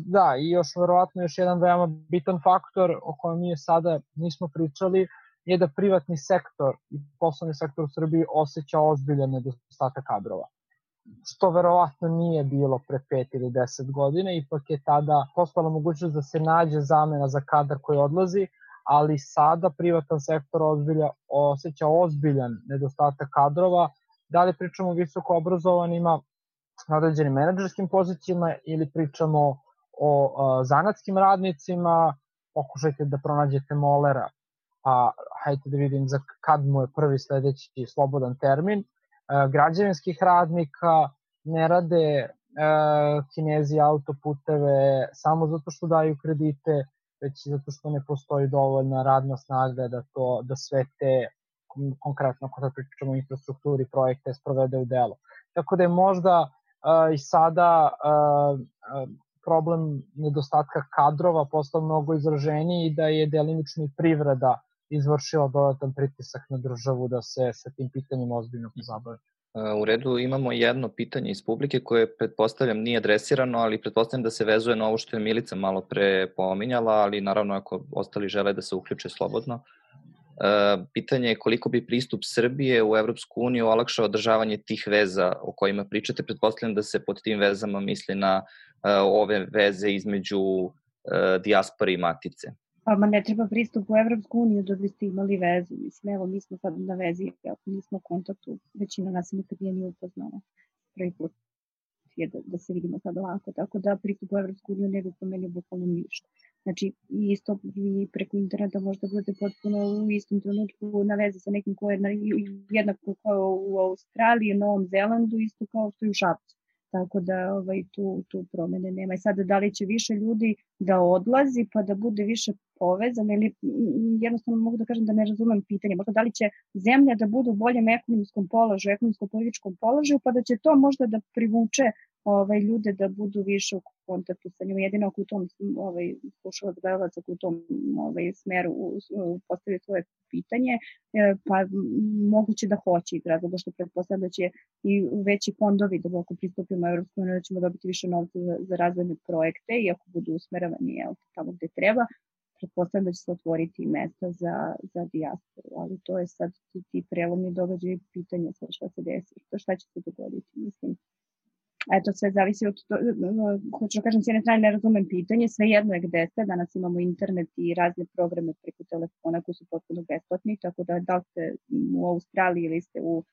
Da, i još verovatno još jedan veoma bitan faktor o kojem mi sada nismo pričali je da privatni sektor i poslovni sektor u Srbiji osjeća ozbiljan nedostatak kadrova što verovatno nije bilo pre 5 ili 10 godina, ipak je tada postala mogućnost da se nađe zamena za kadar koji odlazi, ali sada privatan sektor ozbilja, osjeća ozbiljan nedostatak kadrova, da li pričamo o visoko obrazovanima na određenim menadžerskim pozicijama ili pričamo o a, zanatskim radnicima, pokušajte da pronađete molera, pa hajte da vidim za kad mu je prvi sledeći slobodan termin, E, građevinskih radnika, ne rade e, kinezi autoputeve samo zato što daju kredite, već i zato što ne postoji dovoljna radna snaga da to da sve te konkretno kada pričamo o infrastrukturi projekte sprovede u delo. Tako da je možda uh, i sada problem nedostatka kadrova postao mnogo izraženiji i da je delimično i privreda izvršila dodatan pritisak na državu da se sa tim pitanjem ozbiljno pozabavi.
U redu imamo jedno pitanje iz publike koje pretpostavljam nije adresirano, ali pretpostavljam da se vezuje na ovo što je Milica malo pre pominjala, ali naravno ako ostali žele da se uključe slobodno. Pitanje je koliko bi pristup Srbije u Evropsku uniju olakšao održavanje tih veza o kojima pričate. Pretpostavljam da se pod tim vezama misli na ove veze između dijaspore i matice.
Pa ma ne treba pristup u Evropsku uniju da biste imali vezu. Mislim, evo, mi smo sad na vezi, ako nismo u kontaktu, većina nas nikad nije ni upoznala. Prvi put je da, da se vidimo sad ovako, tako da pristup u Evropsku uniju ne bi promenio bukvalno ništa. Znači, isto vi preko interneta možda budete potpuno u istom trenutku na vezi sa nekim ko je na, jednako kao u Australiji, Novom Zelandu, isto kao što je u Šapcu tako da ovaj, tu, tu promene nema. I sada da li će više ljudi da odlazi pa da bude više povezan ili jednostavno mogu da kažem da ne razumem pitanje, možda da li će zemlja da bude u boljem ekonomskom položaju, ekonomsko-političkom položaju pa da će to možda da privuče ovaj, ljude da budu više u kontaktu sa njom. Jedino ako u tom ovaj, slušalac gledalac ako u tom ovaj, smeru postavi svoje pitanje, e, pa moguće da hoće iz razloga što pretpostavljam da će i veći fondovi da ako pristupimo Evropskom da ćemo dobiti više novca za, za razvojne projekte i ako budu usmeravani jel, tamo gde treba, pretpostavljam da će se otvoriti mesta za, za dijasporu, ali to je sad ti, ti prelomni događaj pitanja sa šta se desi, šta će se dogoditi. Mislim, eto, sve zavisi od to, hoću da kažem, s jedne strane ne razumem pitanje, sve jedno je gde ste, danas imamo internet i razne programe preko telefona koji su potpuno besplatni, tako da da li ste u Australiji ili ste u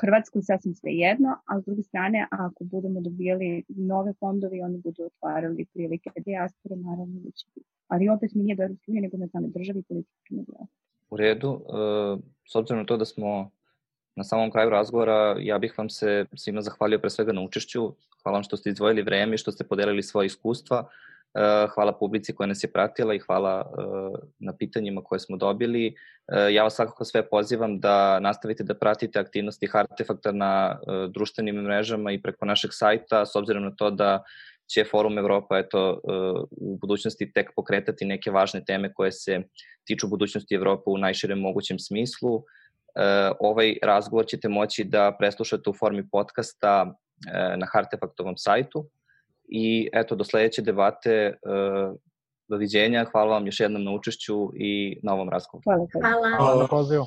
Hrvatskoj sasvim sve jedno, a s druge strane, ako budemo dobijali nove fondovi, oni budu otvarali prilike dijaspore, naravno da će biti. Ali opet mi nije do Evropske unije, nego na same državi politički
U redu, e, s obzirom na to da smo na samom kraju razgovora ja bih vam se svima zahvalio pre svega na učešću. Hvala vam što ste izdvojili vreme i što ste podelili svoje iskustva. E, hvala publici koja nas je pratila i hvala e, na pitanjima koje smo dobili. E, ja vas svakako sve pozivam da nastavite da pratite aktivnosti Artefakta na društvenim mrežama i preko našeg sajta, s obzirom na to da će Forum Evropa eto, u budućnosti tek pokretati neke važne teme koje se tiču budućnosti Evrope u najširem mogućem smislu. Ovaj razgovor ćete moći da preslušate u formi podcasta na Hartefaktovom sajtu. I eto, do sledeće debate, e, doviđenja, hvala vam još jednom na učešću i na ovom razgovoru.
Hvala.
Hvala.
Hvala na pozivu.